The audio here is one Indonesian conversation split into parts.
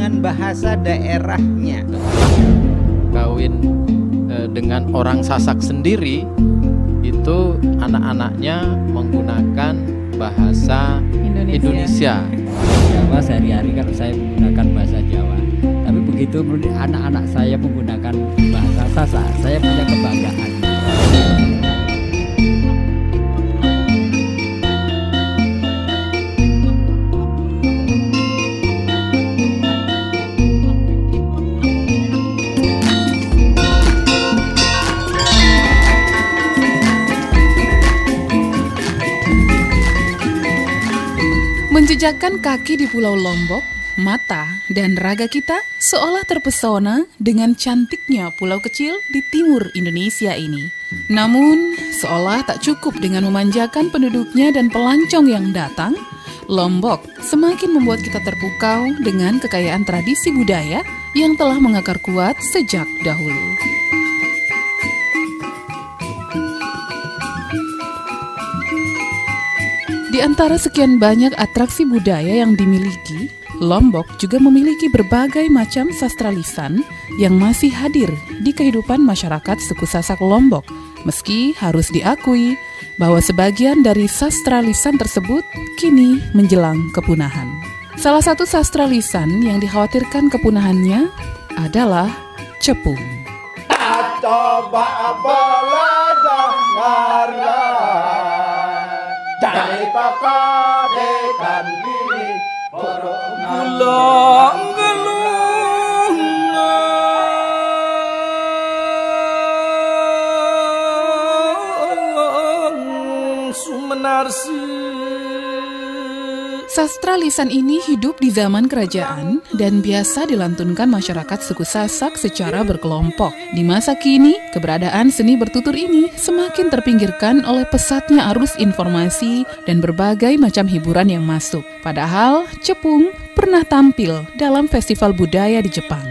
dengan bahasa daerahnya. Kawin eh, dengan orang Sasak sendiri itu anak-anaknya menggunakan bahasa Indonesia. Indonesia. Jawa sehari-hari kalau saya menggunakan bahasa Jawa. Tapi begitu anak-anak saya menggunakan bahasa Sasak, saya punya kebanggaan. Menjejakkan kaki di Pulau Lombok, mata dan raga kita seolah terpesona dengan cantiknya pulau kecil di timur Indonesia ini. Namun, seolah tak cukup dengan memanjakan penduduknya dan pelancong yang datang, Lombok semakin membuat kita terpukau dengan kekayaan tradisi budaya yang telah mengakar kuat sejak dahulu. Di antara sekian banyak atraksi budaya yang dimiliki, Lombok juga memiliki berbagai macam sastra lisan yang masih hadir di kehidupan masyarakat suku Sasak Lombok, meski harus diakui bahwa sebagian dari sastra lisan tersebut kini menjelang kepunahan. Salah satu sastra lisan yang dikhawatirkan kepunahannya adalah cepung. Belajar dari papa dekan ini borong Sastra lisan ini hidup di zaman kerajaan dan biasa dilantunkan masyarakat suku Sasak secara berkelompok. Di masa kini, keberadaan seni bertutur ini semakin terpinggirkan oleh pesatnya arus informasi dan berbagai macam hiburan yang masuk. Padahal, Cepung pernah tampil dalam festival budaya di Jepang.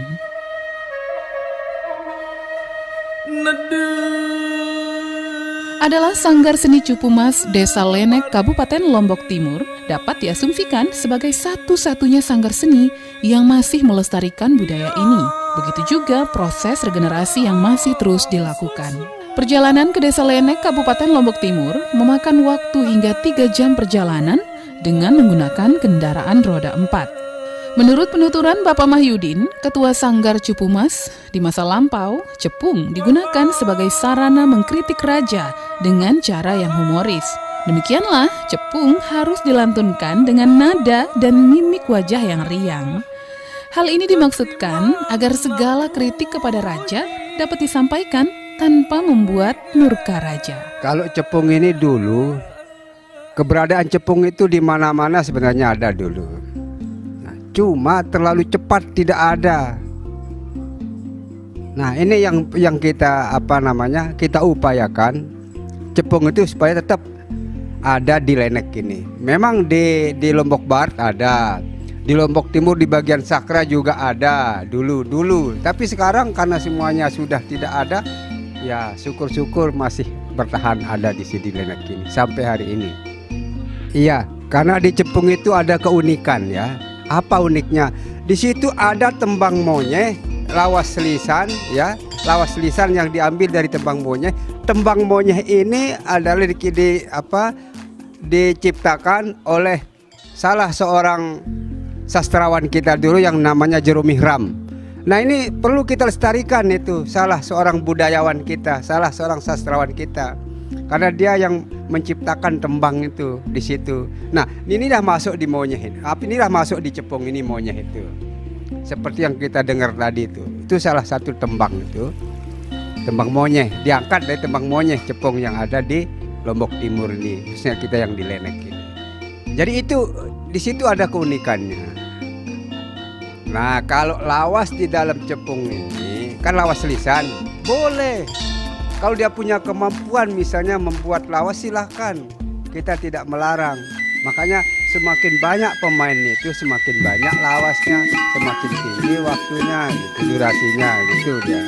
Adalah Sanggar Seni Cupu Mas Desa Lenek, Kabupaten Lombok Timur, dapat diasumsikan sebagai satu-satunya sanggar seni yang masih melestarikan budaya ini. Begitu juga proses regenerasi yang masih terus dilakukan. Perjalanan ke Desa Lenek, Kabupaten Lombok Timur memakan waktu hingga 3 jam perjalanan dengan menggunakan kendaraan roda 4. Menurut penuturan Bapak Mahyudin, Ketua Sanggar Cupumas, di masa lampau, cepung digunakan sebagai sarana mengkritik raja dengan cara yang humoris. Demikianlah, cepung harus dilantunkan dengan nada dan mimik wajah yang riang. Hal ini dimaksudkan agar segala kritik kepada raja dapat disampaikan tanpa membuat murka raja. Kalau cepung ini dulu, keberadaan cepung itu di mana-mana sebenarnya ada dulu. Cuma terlalu cepat tidak ada. Nah, ini yang yang kita apa namanya? Kita upayakan cepung itu supaya tetap ada di Lenek ini. Memang di di Lombok Barat ada, di Lombok Timur di bagian Sakra juga ada dulu dulu. Tapi sekarang karena semuanya sudah tidak ada, ya syukur-syukur masih bertahan ada di sini Lenek ini sampai hari ini. Iya, karena di Cepung itu ada keunikan ya apa uniknya? Di situ ada tembang monyet, lawas lisan ya, lawas lisan yang diambil dari tembang monyet. Tembang monyet ini adalah di, di apa diciptakan oleh salah seorang sastrawan kita dulu yang namanya Jerome Ram. Nah ini perlu kita lestarikan itu salah seorang budayawan kita, salah seorang sastrawan kita karena dia yang menciptakan tembang itu di situ. Nah, ini dah masuk di monyet. Apa ini dah masuk di cepung ini monyet itu. Seperti yang kita dengar tadi itu. Itu salah satu tembang itu. Tembang monyet diangkat dari tembang monyet cepung yang ada di Lombok Timur ini, khususnya kita yang di Lenek ini. Jadi itu di situ ada keunikannya. Nah, kalau lawas di dalam cepung ini kan lawas lisan, boleh kalau dia punya kemampuan misalnya membuat lawas silahkan kita tidak melarang. Makanya semakin banyak pemain itu semakin banyak lawasnya, semakin tinggi waktunya, gitu, durasinya gitu dia.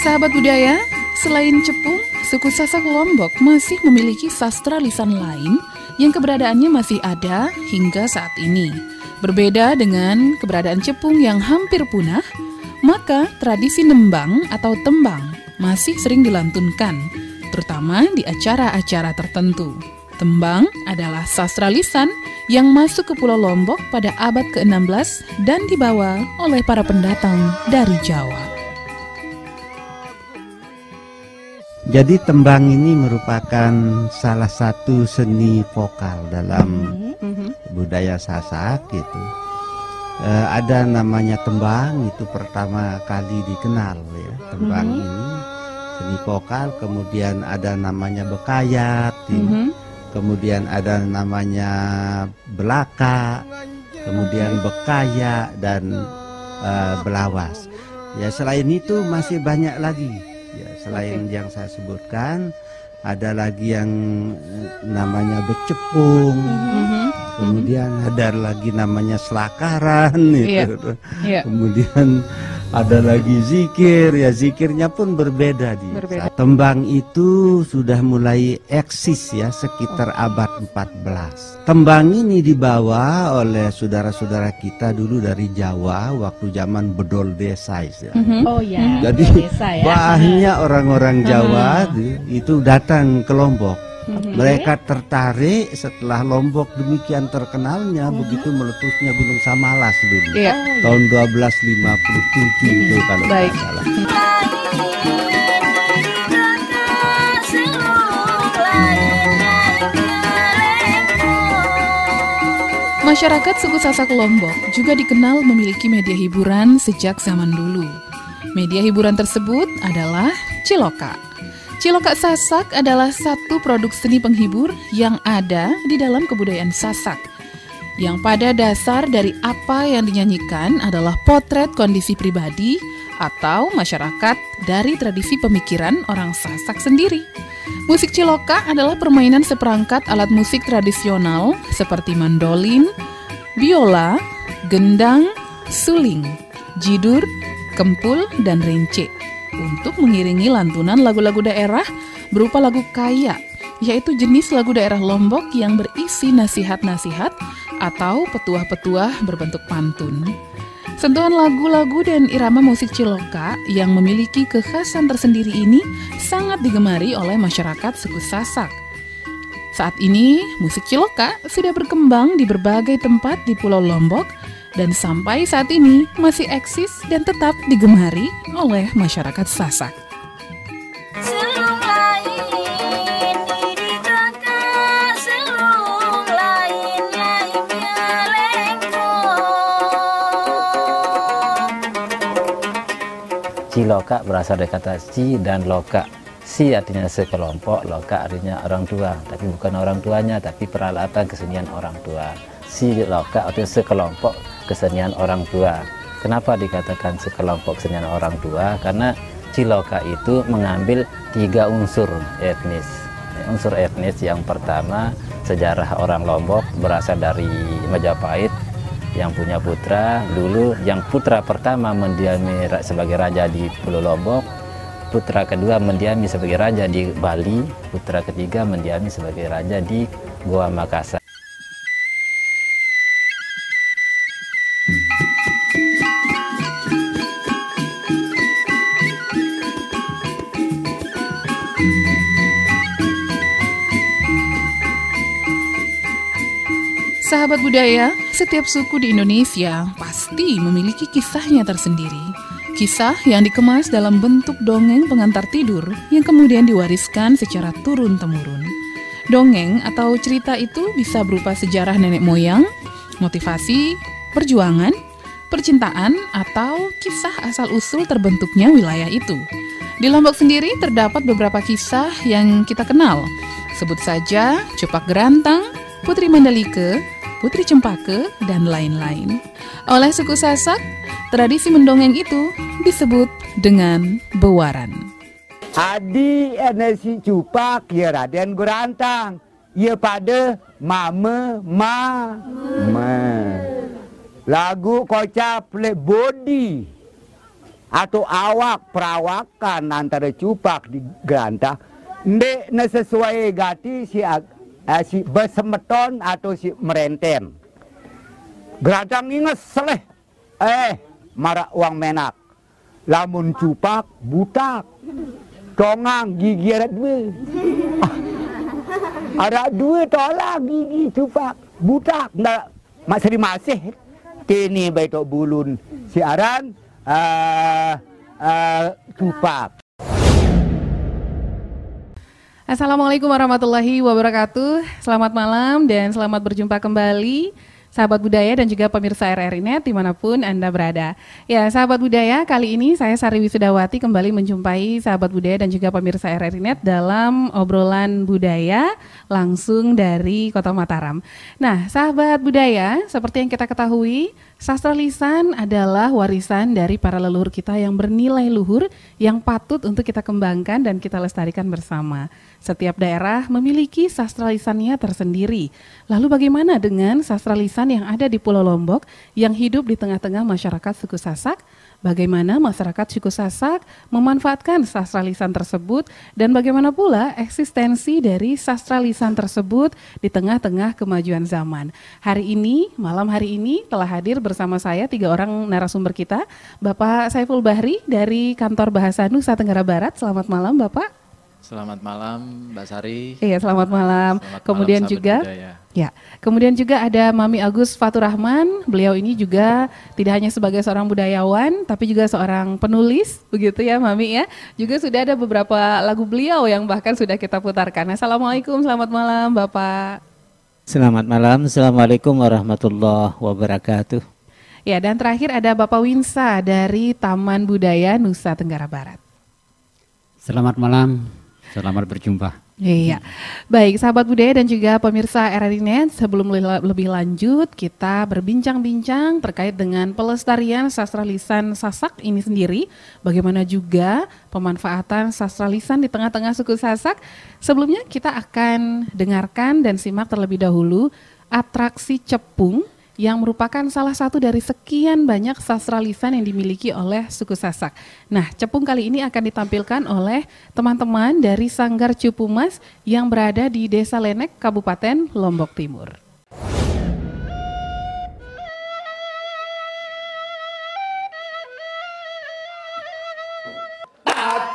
Sahabat budaya, selain cepung, suku Sasak Lombok masih memiliki sastra lisan lain yang keberadaannya masih ada hingga saat ini. Berbeda dengan keberadaan Cepung yang hampir punah, maka tradisi nembang atau tembang masih sering dilantunkan, terutama di acara-acara tertentu. Tembang adalah sastra lisan yang masuk ke Pulau Lombok pada abad ke-16 dan dibawa oleh para pendatang dari Jawa. Jadi tembang ini merupakan salah satu seni vokal dalam budaya Sasak gitu. Eh, ada namanya tembang itu pertama kali dikenal ya tembang Mhm. ini seni vokal. Kemudian ada namanya bekayat, ya. Mhm. kemudian ada namanya belaka, kemudian bekaya dan eh, belawas. Ya selain itu masih banyak lagi. Selain yang saya sebutkan ada lagi yang namanya becepung, Mhm. kemudian ada lagi namanya selakaran Iya. gitu. Iya. Kemudian ada lagi zikir, ya zikirnya pun berbeda di Berbeda. Tembang itu sudah mulai eksis ya sekitar abad 14. Tembang ini dibawa oleh saudara-saudara kita dulu dari Jawa waktu zaman bedol desa ya. Mhm. Oh ya. Jadi desa ya. banyak orang-orang Jawa di- itu datang ke Lombok. Mhm. Mereka tertarik setelah Lombok demikian terkenalnya begitu meletusnya Gunung Samalas dulu. Iya. Tahun 1257 itu kalau tidak salah. Masyarakat suku Sasak Lombok juga dikenal memiliki media hiburan sejak zaman dulu. Media hiburan tersebut adalah Ciloka. Ciloka Sasak adalah satu produk seni penghibur yang ada di dalam kebudayaan Sasak. Yang pada dasar dari apa yang dinyanyikan adalah potret kondisi pribadi atau masyarakat dari tradisi pemikiran orang Sasak sendiri. Musik ciloka adalah permainan seperangkat alat musik tradisional seperti mandolin, biola, gendang, suling, jidur, kempul, dan rence untuk mengiringi lantunan lagu-lagu daerah berupa lagu kaya, yaitu jenis lagu daerah Lombok yang berisi nasihat-nasihat atau petuah-petuah berbentuk pantun. Sentuhan lagu-lagu dan irama musik Ciloka yang memiliki kekhasan tersendiri ini sangat digemari oleh masyarakat suku Sasak. Saat ini, musik Ciloka sudah berkembang di berbagai tempat di Pulau Lombok dan sampai saat ini masih eksis dan tetap digemari oleh masyarakat Sasak. Ciloka berasal dari kata ci dan loka. Si artinya sekelompok, loka artinya orang tua, tapi bukan orang tuanya, tapi peralatan kesenian orang tua. Si loka artinya sekelompok kesenian orang tua. Kenapa dikatakan sekelompok kesenian orang tua? Karena Ciloka itu mengambil tiga unsur etnis. Unsur etnis yang pertama sejarah orang Lombok berasal dari Majapahit yang punya putra dulu yang putra pertama mendiami sebagai raja di Pulau Lombok putra kedua mendiami sebagai raja di Bali putra ketiga mendiami sebagai raja di Goa Makassar Sahabat budaya, setiap suku di Indonesia pasti memiliki kisahnya tersendiri. Kisah yang dikemas dalam bentuk dongeng pengantar tidur yang kemudian diwariskan secara turun-temurun. Dongeng atau cerita itu bisa berupa sejarah nenek moyang, motivasi, perjuangan, percintaan, atau kisah asal-usul terbentuknya wilayah itu. Di Lombok sendiri terdapat beberapa kisah yang kita kenal. Sebut saja Cepak Gerantang, Putri Mandalika, Putri Cempaka, dan lain-lain. Oleh suku Sasak, tradisi mendongeng itu disebut dengan bewaran. Adi energi cupak ya Raden Gurantang. Ya pada mama ma ma. Lagu kocap le body atau awak perawakan antara cupak di gerantang Ndek sesuai gati si ag- eh, si besemeton atau si merenten. Geradang inget seleh. Eh, marak uang menak. Lamun cupak, butak. Tongang, gigi ada dua. Ada dua tolak gigi cupak. Butak. Mak seri masih. Kini baik bulun. Si aran, eh, eh, cupak. Assalamualaikum warahmatullahi wabarakatuh. Selamat malam dan selamat berjumpa kembali sahabat budaya dan juga pemirsa RRI Net di mana pun Anda berada. Ya sahabat budaya kali ini saya Sari Wisudawati kembali menjumpai sahabat budaya dan juga pemirsa RRI Net dalam obrolan budaya langsung dari Kota Mataram. Nah sahabat budaya seperti yang kita ketahui Sastra lisan adalah warisan dari para leluhur kita yang bernilai luhur yang patut untuk kita kembangkan dan kita lestarikan bersama. Setiap daerah memiliki sastra lisannya tersendiri. Lalu bagaimana dengan sastra lisan yang ada di Pulau Lombok yang hidup di tengah-tengah masyarakat suku Sasak? Bagaimana masyarakat suku Sasak memanfaatkan sastra lisan tersebut dan bagaimana pula eksistensi dari sastra lisan tersebut di tengah-tengah kemajuan zaman. Hari ini, malam hari ini telah hadir bersama saya tiga orang narasumber kita. Bapak Saiful Bahri dari Kantor Bahasa Nusa Tenggara Barat. Selamat malam Bapak. Selamat malam Mbak Sari. Iya, selamat malam. Selamat malam, kemudian sahabat juga budaya. Ya, kemudian juga ada Mami Agus Fatur Rahman. Beliau ini juga tidak hanya sebagai seorang budayawan, tapi juga seorang penulis, begitu ya, Mami ya. Juga sudah ada beberapa lagu beliau yang bahkan sudah kita putarkan. Assalamualaikum, selamat malam, Bapak. Selamat malam, Assalamualaikum warahmatullahi wabarakatuh. Ya, dan terakhir ada Bapak Winsa dari Taman Budaya Nusa Tenggara Barat. Selamat malam, selamat berjumpa. Iya, baik sahabat budaya dan juga pemirsa RRI Net, sebelum le- lebih lanjut kita berbincang-bincang terkait dengan pelestarian sastra lisan Sasak ini sendiri, bagaimana juga pemanfaatan sastra lisan di tengah-tengah suku Sasak. Sebelumnya kita akan dengarkan dan simak terlebih dahulu atraksi cepung yang merupakan salah satu dari sekian banyak sastra lisan yang dimiliki oleh suku Sasak. Nah, cepung kali ini akan ditampilkan oleh teman-teman dari Sanggar Cupumas yang berada di Desa Lenek, Kabupaten Lombok Timur.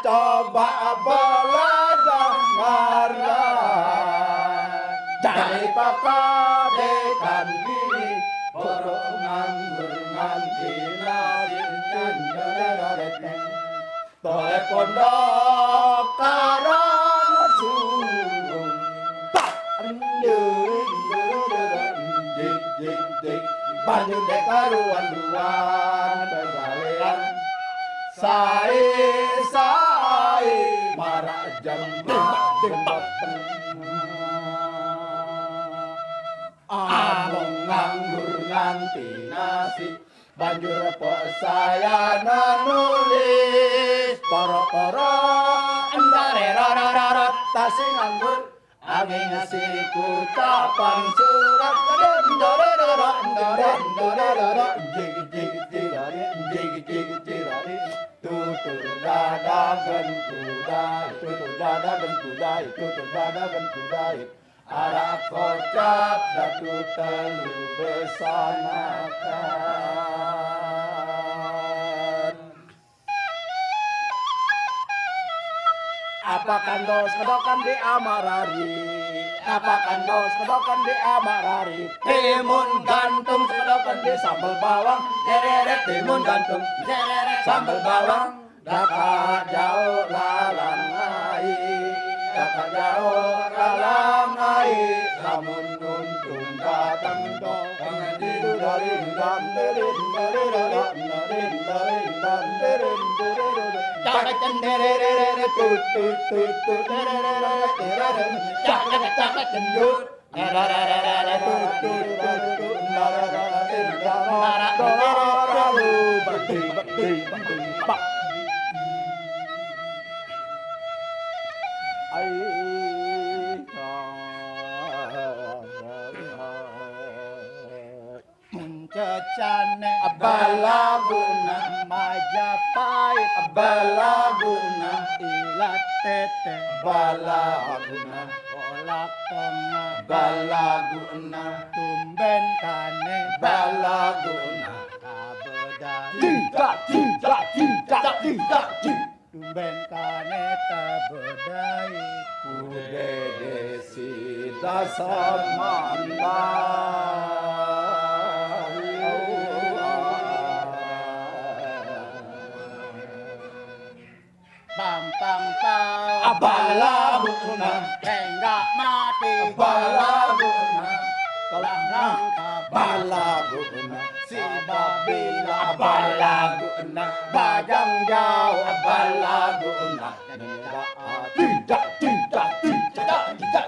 Coba belajar pondok karo Banjur dek karuan duan bergalean Sae sae marak jembat jembat Among nganggur nganti nasi Banjur pok saya nanulis para-para endare rararara tasih nganggur aming asiku kapan surat endare rararara endare rararara jig jig jig jig jig tutur dada gan kudai tutur dada gan kudai tutur dada gan kudai arah kocak datu telu besanakan Apa kandos kedokan di amarari? Apa kandos kedokan di amarari? Timun gantung kedokan di sambal bawang. Dereret timun gantung Dereret sambal bawang. Daka jauh lalang ai Daka jauh lalang ai Lamun untung datang do Didu dari dan derin dari dan derin dari Munca cane balabuna Majapahit Balago na ilat tete. Balago na Olak tonga Balago na Tumben kane Balago na Kaboda. Tinta, tinta, tinta, tinta, tinta Tumben kane kaboda Kudede si dasar bang Abalaguna Enggak mati Abalaguna Kolam langka Balaguna Si babila Balaguna Bajang jauh Balaguna Tidak tidak tidak tidak tidak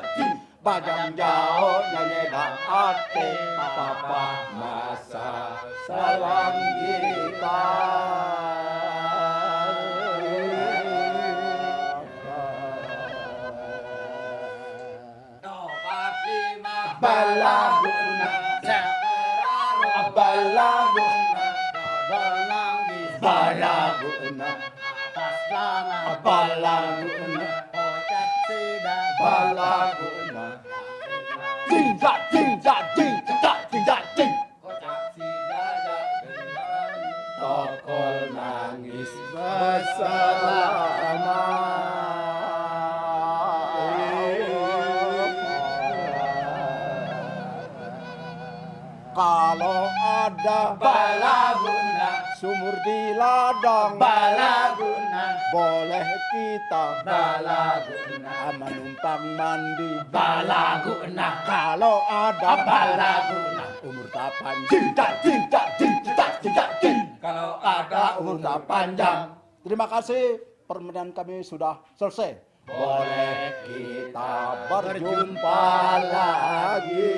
Bajang jauh nyanyi hati Papa masa salam kita balaguna balaguna balaguna atas lama balaguna ojek sida balaguna tindak tindak tindak tindak ting tokol nangis. Kalau ada balaguna. Sumur di ladang. Balaguna. Boleh kita balaguna. Menumpang mandi. Balaguna. Kalau ada balaguna. Umur tak panjang. Cinta cinta cinta cinta kalau ada umur tak panjang. Terima kasih. Permainan kami sudah selesai. Boleh kita berjumpa lagi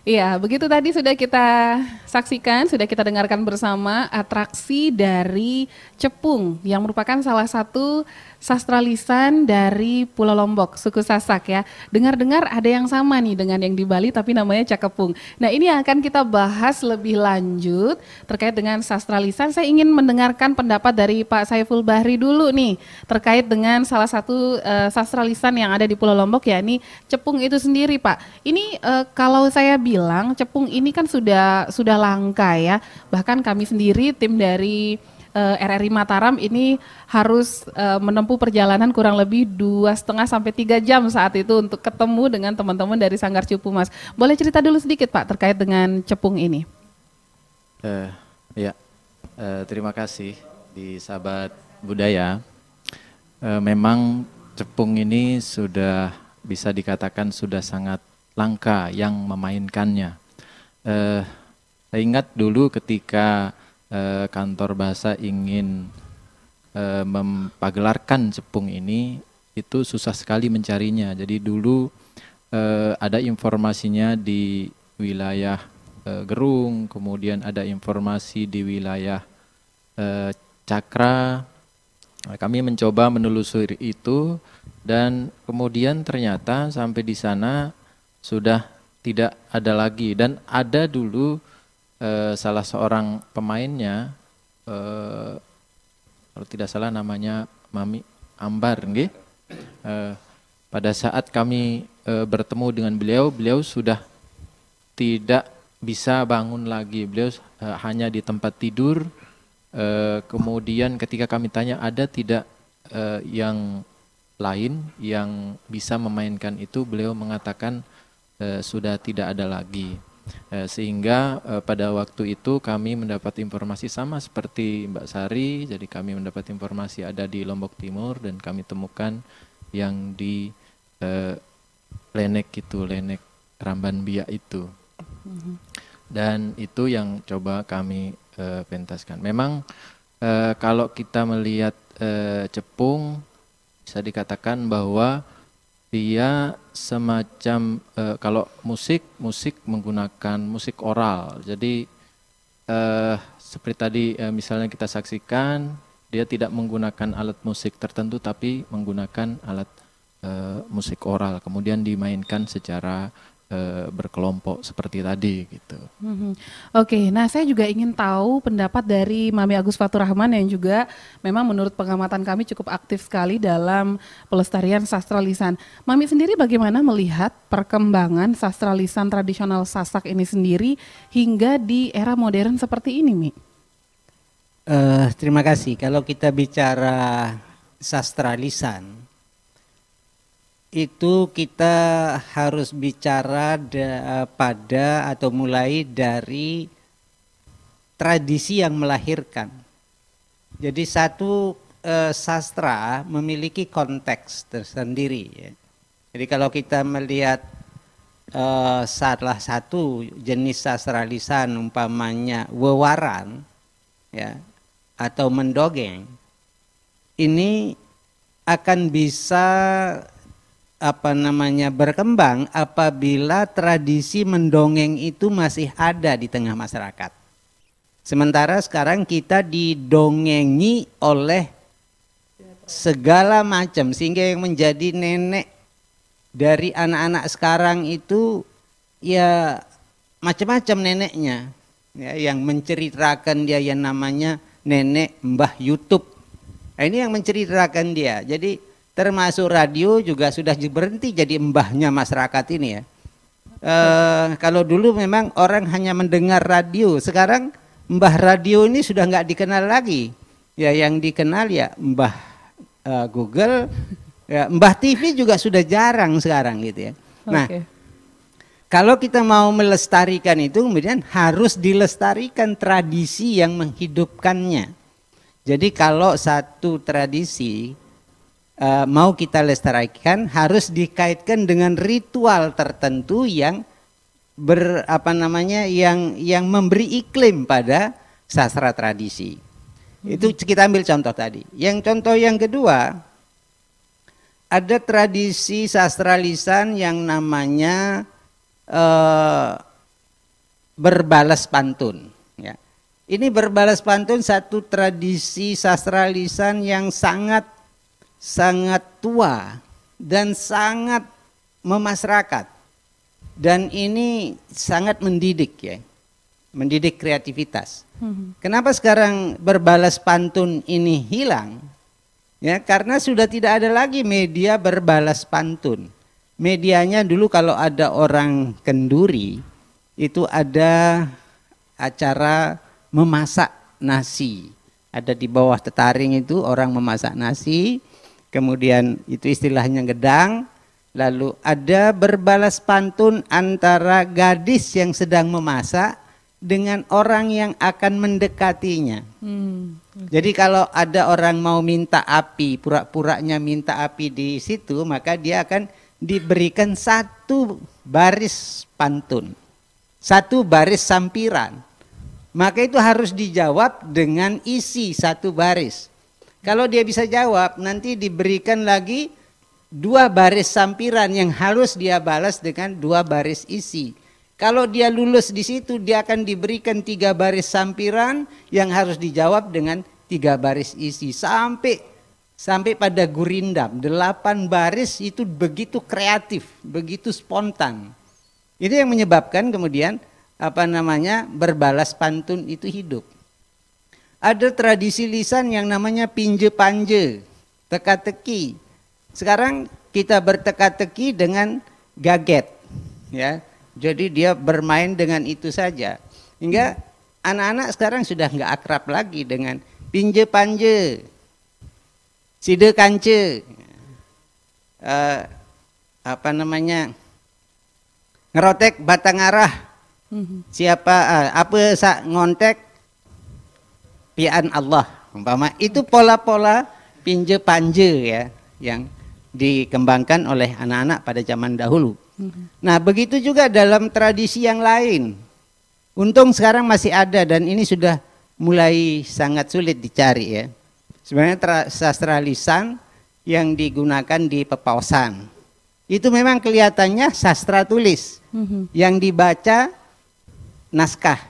Iya, begitu tadi sudah kita saksikan, sudah kita dengarkan bersama atraksi dari Cepung yang merupakan salah satu sastra lisan dari Pulau Lombok, suku Sasak ya. Dengar-dengar ada yang sama nih dengan yang di Bali tapi namanya Cakepung. Nah ini akan kita bahas lebih lanjut terkait dengan sastra lisan. Saya ingin mendengarkan pendapat dari Pak Saiful Bahri dulu nih terkait dengan salah satu uh, sastra lisan yang ada di Pulau Lombok ya ini Cepung itu sendiri Pak. Ini uh, kalau saya bilang Cepung ini kan sudah sudah langka ya. Bahkan kami sendiri tim dari uh, RRI Mataram ini harus uh, menempuh perjalanan kurang lebih dua setengah sampai tiga jam saat itu untuk ketemu dengan teman-teman dari Sanggar Cupu Mas. Boleh cerita dulu sedikit Pak terkait dengan cepung ini? Uh, ya, uh, terima kasih di sahabat budaya. Uh, memang cepung ini sudah bisa dikatakan sudah sangat langka yang memainkannya. Uh, saya ingat dulu ketika uh, kantor bahasa ingin uh, mempagelarkan cepung ini itu susah sekali mencarinya. Jadi dulu uh, ada informasinya di wilayah Gerung, kemudian ada informasi di wilayah Cakra. Nah, kami mencoba menelusuri itu dan kemudian ternyata sampai di sana sudah tidak ada lagi dan ada dulu eh, salah seorang pemainnya eh, kalau tidak salah namanya Mami Ambar nggih. Eh, pada saat kami eh, bertemu dengan beliau, beliau sudah tidak bisa bangun lagi. Beliau eh, hanya di tempat tidur. Eh, kemudian ketika kami tanya ada tidak eh, yang lain yang bisa memainkan itu, beliau mengatakan eh, sudah tidak ada lagi. Eh, sehingga eh, pada waktu itu kami mendapat informasi sama seperti Mbak Sari, jadi kami mendapat informasi ada di Lombok Timur dan kami temukan yang di eh, Lenek itu, Lenek Ramban Biak itu. Dan itu yang coba kami eh, pentaskan. Memang eh, kalau kita melihat eh, Cepung bisa dikatakan bahwa dia semacam eh, kalau musik musik menggunakan musik oral. Jadi eh, seperti tadi eh, misalnya kita saksikan dia tidak menggunakan alat musik tertentu tapi menggunakan alat eh, musik oral. Kemudian dimainkan secara eh, berkelompok seperti tadi gitu. Mhm. Oke, nah saya juga ingin tahu pendapat dari Mami Agus Fatur Rahman yang juga memang menurut pengamatan kami cukup aktif sekali dalam pelestarian sastra lisan. Mami sendiri bagaimana melihat perkembangan sastra lisan tradisional Sasak ini sendiri hingga di era modern seperti ini, Mi? Eh, terima kasih. Kalau kita bicara sastra lisan, itu kita harus bicara da- pada atau mulai dari tradisi yang melahirkan. Jadi satu eh, sastra memiliki konteks tersendiri. Ya. Jadi kalau kita melihat eh, salah satu jenis sastra lisan umpamanya wewaran, ya, atau mendogeng, ini akan bisa apa namanya berkembang apabila tradisi mendongeng itu masih ada di tengah masyarakat. Sementara sekarang kita didongengi oleh segala macam sehingga yang menjadi nenek dari anak-anak sekarang itu ya macam-macam neneknya ya yang menceritakan dia yang namanya nenek Mbah YouTube. Nah, ini yang menceritakan dia. Jadi termasuk radio juga sudah berhenti jadi mbahnya masyarakat ini ya. Eh, kalau dulu memang orang hanya mendengar radio, sekarang mbah radio ini sudah nggak dikenal lagi. Ya yang dikenal ya mbah eh, Google, ya mbah TV juga sudah jarang sekarang gitu ya. Nah, kalau kita mau melestarikan itu kemudian harus dilestarikan tradisi yang menghidupkannya. Jadi kalau satu tradisi eh, mau kita lestarikan harus dikaitkan dengan ritual tertentu yang ber apa namanya yang yang memberi iklim pada sastra tradisi. Itu kita ambil contoh tadi. Yang contoh yang kedua ada tradisi sastra lisan yang namanya eh, berbalas pantun. Ya. Ini berbalas pantun satu tradisi sastra lisan yang sangat sangat tua dan sangat memasyarakat. Dan ini sangat mendidik ya. Mendidik kreativitas. Kenapa sekarang berbalas pantun ini hilang? Ya, karena sudah tidak ada lagi media berbalas pantun. Medianya dulu kalau ada orang kenduri itu ada acara memasak nasi. Ada di bawah tetaring itu orang memasak nasi, kemudian itu istilahnya gedang, lalu ada berbalas pantun antara gadis yang sedang memasak dengan orang yang akan mendekatinya. Hmm. Jadi kalau ada orang mau minta api, pura-puranya minta api di situ, maka dia akan diberikan satu baris pantun, satu baris sampiran. Maka itu harus dijawab dengan isi satu baris. Kalau dia bisa jawab, nanti diberikan lagi dua baris sampiran yang harus dia balas dengan dua baris isi. Kalau dia lulus di situ, dia akan diberikan tiga baris sampiran yang harus dijawab dengan tiga baris isi sampai sampai pada gurindam. Delapan baris itu begitu kreatif, begitu spontan. Itu yang menyebabkan kemudian apa namanya berbalas pantun itu hidup. Ada tradisi lisan yang namanya pinje panje, teka-teki. Sekarang kita berteka-teki dengan gaget, ya. Jadi dia bermain dengan itu saja. Hingga anak-anak sekarang sudah nggak akrab lagi dengan pinje panje, side kance, eh, apa namanya ngerotek batang arah. Siapa eh, apa sa ngontek pian Allah umpama itu pola-pola pinje panje ya yang dikembangkan oleh anak-anak pada zaman dahulu. Nah, begitu juga dalam tradisi yang lain. Untung sekarang masih ada dan ini sudah mulai sangat sulit dicari ya. Sebenarnya tra- sastra lisan yang digunakan di pepaosan. Itu memang kelihatannya sastra tulis. Yang dibaca naskah.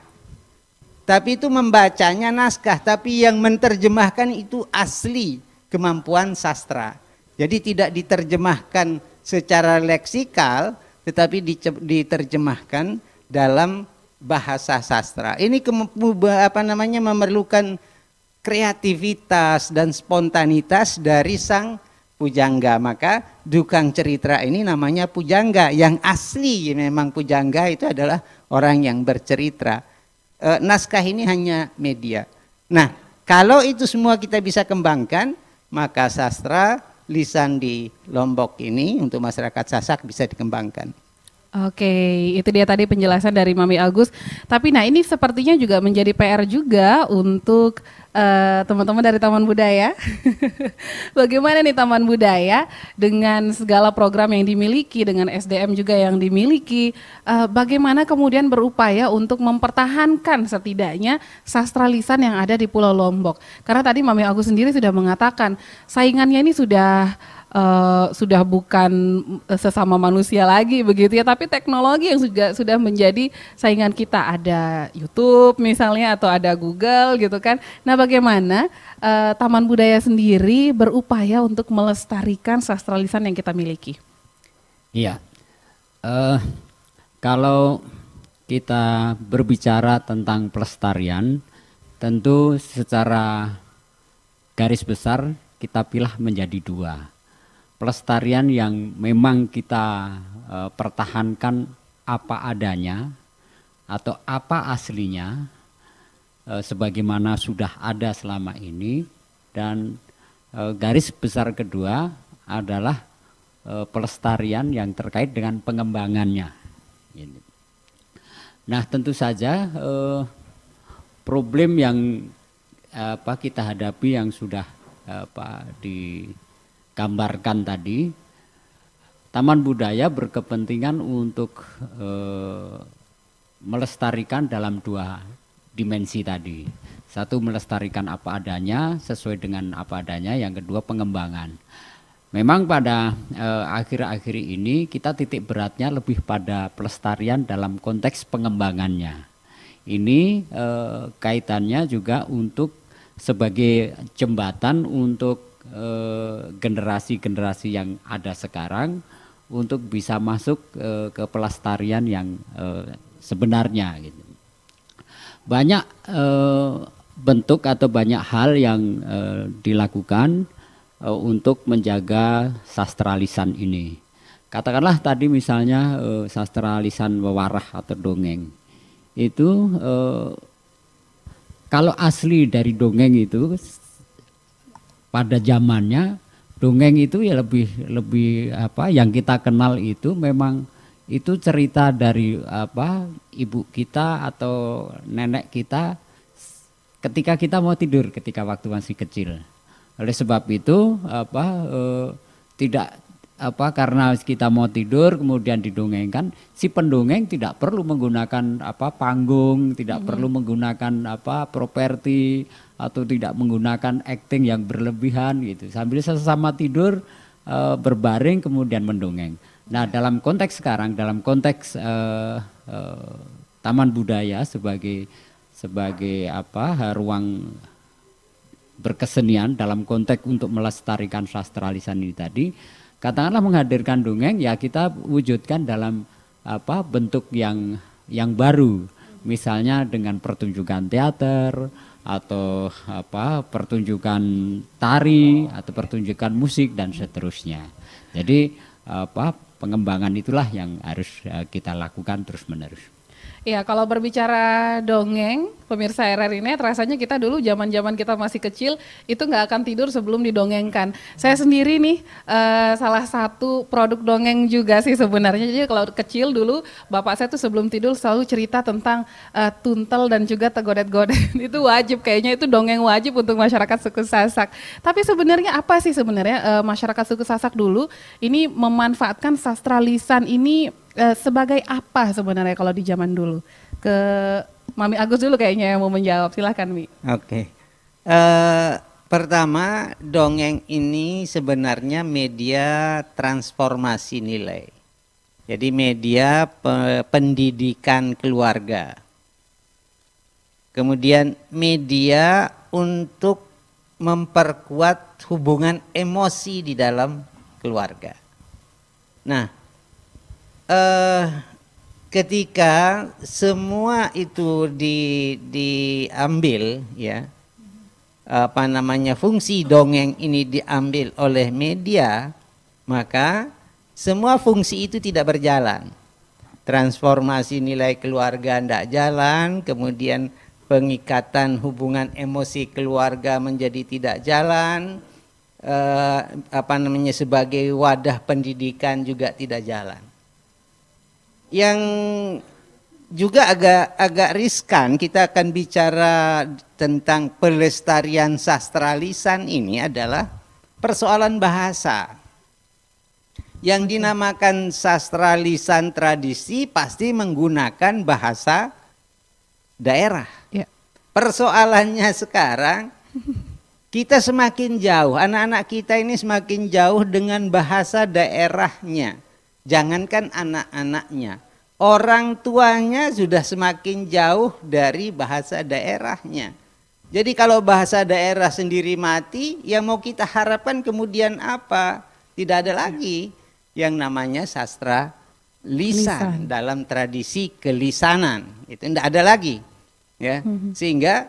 Tapi itu membacanya naskah, tapi yang menerjemahkan itu asli kemampuan sastra. Jadi tidak diterjemahkan secara leksikal, tetapi diterjemahkan dalam bahasa sastra. Ini apa namanya memerlukan kreativitas dan spontanitas dari sang pujangga. Maka dukang cerita ini namanya pujangga. Yang asli memang pujangga itu adalah orang yang bercerita. Eh, naskah ini hanya media. Nah, kalau itu semua kita bisa kembangkan, maka sastra lisan di Lombok ini untuk masyarakat Sasak bisa dikembangkan. Oke, itu dia tadi penjelasan dari Mami Agus. Tapi nah ini sepertinya juga menjadi PR juga untuk eh, teman-teman dari Taman Budaya. Bagaimana nih Taman Budaya dengan segala program yang dimiliki, dengan SDM juga yang dimiliki, eh, bagaimana kemudian berupaya untuk mempertahankan setidaknya sastra lisan yang ada di Pulau Lombok. Karena tadi Mami Agus sendiri sudah mengatakan saingannya ini sudah eh, sudah bukan sesama manusia lagi begitu ya, tapi teknologi yang juga sudah menjadi saingan kita. Ada YouTube misalnya atau ada Google gitu kan. Nah, bagaimana eh, Taman Budaya sendiri berupaya untuk melestarikan sastra lisan yang kita miliki? Iya. Eh, kalau kita berbicara tentang pelestarian, tentu secara garis besar kita pilah menjadi dua. Pelestarian yang memang kita eh, pertahankan apa adanya atau apa aslinya eh, sebagaimana sudah ada selama ini dan eh, garis besar kedua adalah eh, pelestarian yang terkait dengan pengembangannya. Nah tentu saja eh, problem yang eh, apa kita hadapi yang sudah eh, apa digambarkan tadi, Taman Budaya berkepentingan untuk eh, melestarikan dalam dua dimensi tadi. Satu melestarikan apa adanya sesuai dengan apa adanya, yang kedua pengembangan. Memang pada eh, akhir-akhir ini kita titik beratnya lebih pada pelestarian dalam konteks pengembangannya. Ini eh, kaitannya juga untuk sebagai jembatan untuk generasi-generasi yang ada sekarang untuk bisa masuk eh, ke pelestarian yang eh, sebenarnya gitu. Banyak eh, bentuk atau banyak hal yang eh, dilakukan eh, untuk menjaga sastra lisan ini. Katakanlah tadi misalnya eh, sastra lisan wewarah atau dongeng. Itu eh, kalau asli dari dongeng itu pada zamannya dongeng itu ya lebih lebih apa yang kita kenal itu memang itu cerita dari apa ibu kita atau nenek kita ketika kita mau tidur ketika waktu masih kecil. Oleh sebab itu apa eh, tidak apa karena kita mau tidur kemudian didongengkan si pendongeng tidak perlu menggunakan apa panggung, tidak perlu menggunakan apa properti atau tidak menggunakan acting yang berlebihan gitu. Sambil sesama tidur eh, berbaring kemudian mendongeng. Nah, dalam konteks sekarang dalam konteks eh, eh, taman budaya sebagai sebagai apa ruang berkesenian dalam konteks untuk melestarikan sastra lisan ini tadi katakanlah menghadirkan dongeng ya kita wujudkan dalam apa bentuk yang yang baru. Misalnya dengan pertunjukan teater atau apa pertunjukan tari atau pertunjukan musik dan seterusnya. Jadi apa pengembangan itulah yang harus eh, kita lakukan terus menerus Iya, kalau berbicara dongeng, pemirsa RR ini rasanya kita dulu zaman-zaman kita masih kecil itu nggak akan tidur sebelum didongengkan. Saya sendiri nih eh, salah satu produk dongeng juga sih sebenarnya. Jadi kalau kecil dulu bapak saya tuh sebelum tidur selalu cerita tentang eh, tuntel dan juga tegodet-godet. itu wajib kayaknya itu dongeng wajib untuk masyarakat suku Sasak. Tapi sebenarnya apa sih sebenarnya eh, masyarakat suku Sasak dulu ini memanfaatkan sastra lisan ini eh, sebagai apa sebenarnya kalau di zaman dulu? Ke Mami Agus dulu kayaknya yang mau menjawab. Silahkan Mi. Oke. Eh, pertama, dongeng ini sebenarnya media transformasi nilai. Jadi media pe- pendidikan keluarga. Kemudian media untuk memperkuat hubungan emosi di dalam keluarga. Nah, eh, ketika semua itu di, diambil ya apa namanya fungsi dongeng ini diambil oleh media maka semua fungsi itu tidak berjalan. Transformasi nilai keluarga tidak jalan kemudian pengikatan hubungan emosi keluarga menjadi tidak jalan eh, apa namanya sebagai wadah pendidikan juga tidak jalan yang juga agak agak riskan kita akan bicara tentang pelestarian sastra lisan ini adalah persoalan bahasa. Yang dinamakan sastra lisan tradisi pasti menggunakan bahasa daerah. Ya. Persoalannya sekarang kita semakin jauh, anak-anak kita ini semakin jauh dengan bahasa daerahnya. Jangankan anak-anaknya, orang tuanya sudah semakin jauh dari bahasa daerahnya. Jadi kalau bahasa daerah sendiri mati, yang mau kita harapkan kemudian apa? Tidak ada lagi yang namanya sastra lisan, Lisan. dalam tradisi kelisanan. Itu tidak ada lagi. Ya. Sehingga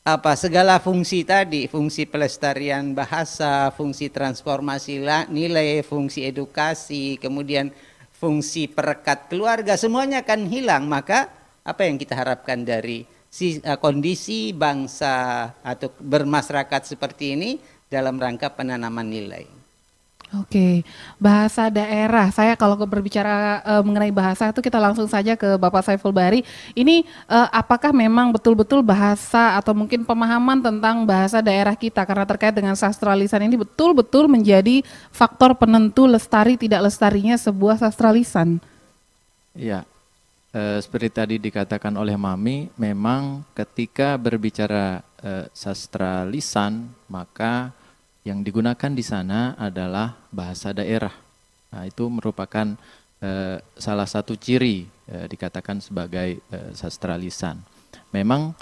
apa segala fungsi tadi, fungsi pelestarian bahasa, fungsi transformasi la- nilai, fungsi edukasi, kemudian fungsi perekat keluarga semuanya akan hilang, maka apa yang kita harapkan dari si, eh, kondisi bangsa atau bermasyarakat seperti ini dalam rangka penanaman nilai. Oke, bahasa daerah. Saya kalau berbicara eh, mengenai bahasa itu kita langsung saja ke Bapak Saiful Bahri. Ini eh, apakah memang betul-betul bahasa atau mungkin pemahaman tentang bahasa daerah kita karena terkait dengan sastra lisan ini betul-betul menjadi faktor penentu lestari tidak lestarinya sebuah sastra lisan. Ya, eh, seperti tadi dikatakan oleh Mami, memang ketika berbicara sastra lisan, maka yang digunakan di sana adalah bahasa daerah. Nah, itu merupakan eh, salah satu ciri eh, dikatakan sebagai eh, sastra lisan. Memang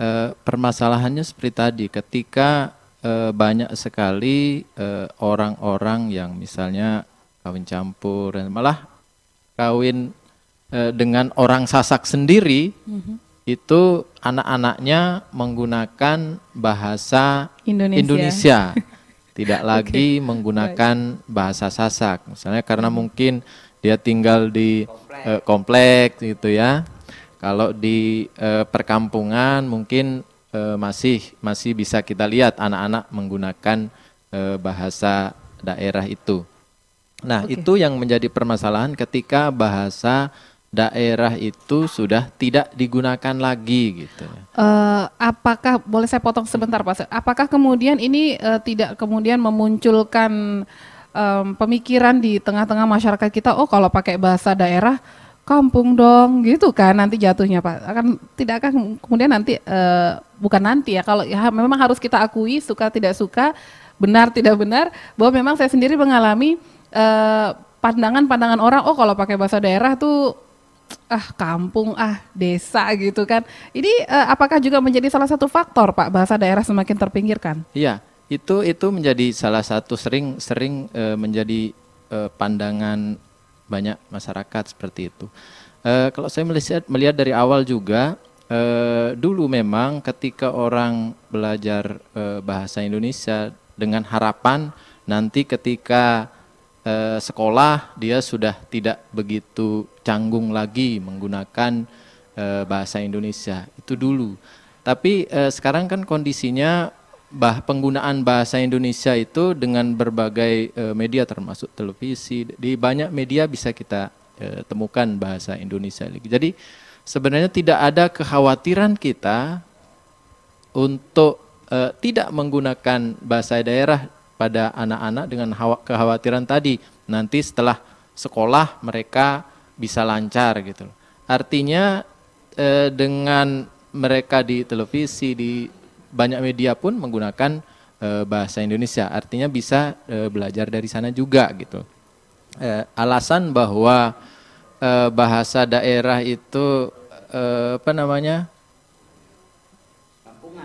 eh, permasalahannya seperti tadi, ketika eh, banyak sekali eh, orang-orang yang misalnya kawin campur dan malah kawin eh, dengan orang Sasak sendiri itu anak-anaknya menggunakan bahasa Indonesia. Indonesia. Tidak lagi menggunakan bahasa Sasak. Misalnya karena mungkin dia tinggal di eh, kompleks gitu ya. Kalau di eh, perkampungan mungkin eh, masih masih bisa kita lihat anak-anak menggunakan eh, bahasa daerah itu. Nah, Oke. itu yang menjadi permasalahan ketika bahasa daerah itu sudah tidak digunakan lagi gitu. Eh, apakah boleh saya potong sebentar Pak? Apakah kemudian ini eh, tidak kemudian memunculkan em, pemikiran di tengah-tengah masyarakat kita, oh kalau pakai bahasa daerah kampung dong, gitu kan nanti jatuhnya Pak. Akan tidak akan kemudian nanti eh, bukan nanti ya kalau ya memang harus kita akui suka tidak suka, benar tidak benar bahwa memang saya sendiri mengalami pandangan-pandangan orang, oh kalau pakai bahasa daerah tuh ah kampung ah desa gitu kan ini eh, apakah juga menjadi salah satu faktor pak bahasa daerah semakin terpinggirkan Iya, itu itu menjadi salah satu sering sering eh, menjadi eh, pandangan banyak masyarakat seperti itu. Eh, kalau saya melihat melihat dari awal juga eh, dulu memang ketika orang belajar eh, bahasa Indonesia dengan harapan nanti ketika eh, sekolah dia sudah tidak begitu canggung lagi menggunakan eh, bahasa Indonesia itu dulu. Tapi eh, sekarang kan kondisinya bah penggunaan bahasa Indonesia itu dengan berbagai eh, media termasuk televisi di banyak media bisa kita eh, temukan bahasa Indonesia lagi. Jadi sebenarnya tidak ada kekhawatiran kita untuk eh, tidak menggunakan bahasa daerah pada anak-anak dengan hawa- kekhawatiran tadi nanti setelah sekolah mereka bisa lancar gitu. loh. Artinya eh, dengan mereka di televisi di banyak media pun menggunakan eh, bahasa Indonesia, artinya bisa eh, belajar dari sana juga gitu. Eh, alasan bahwa eh, bahasa daerah itu eh, apa namanya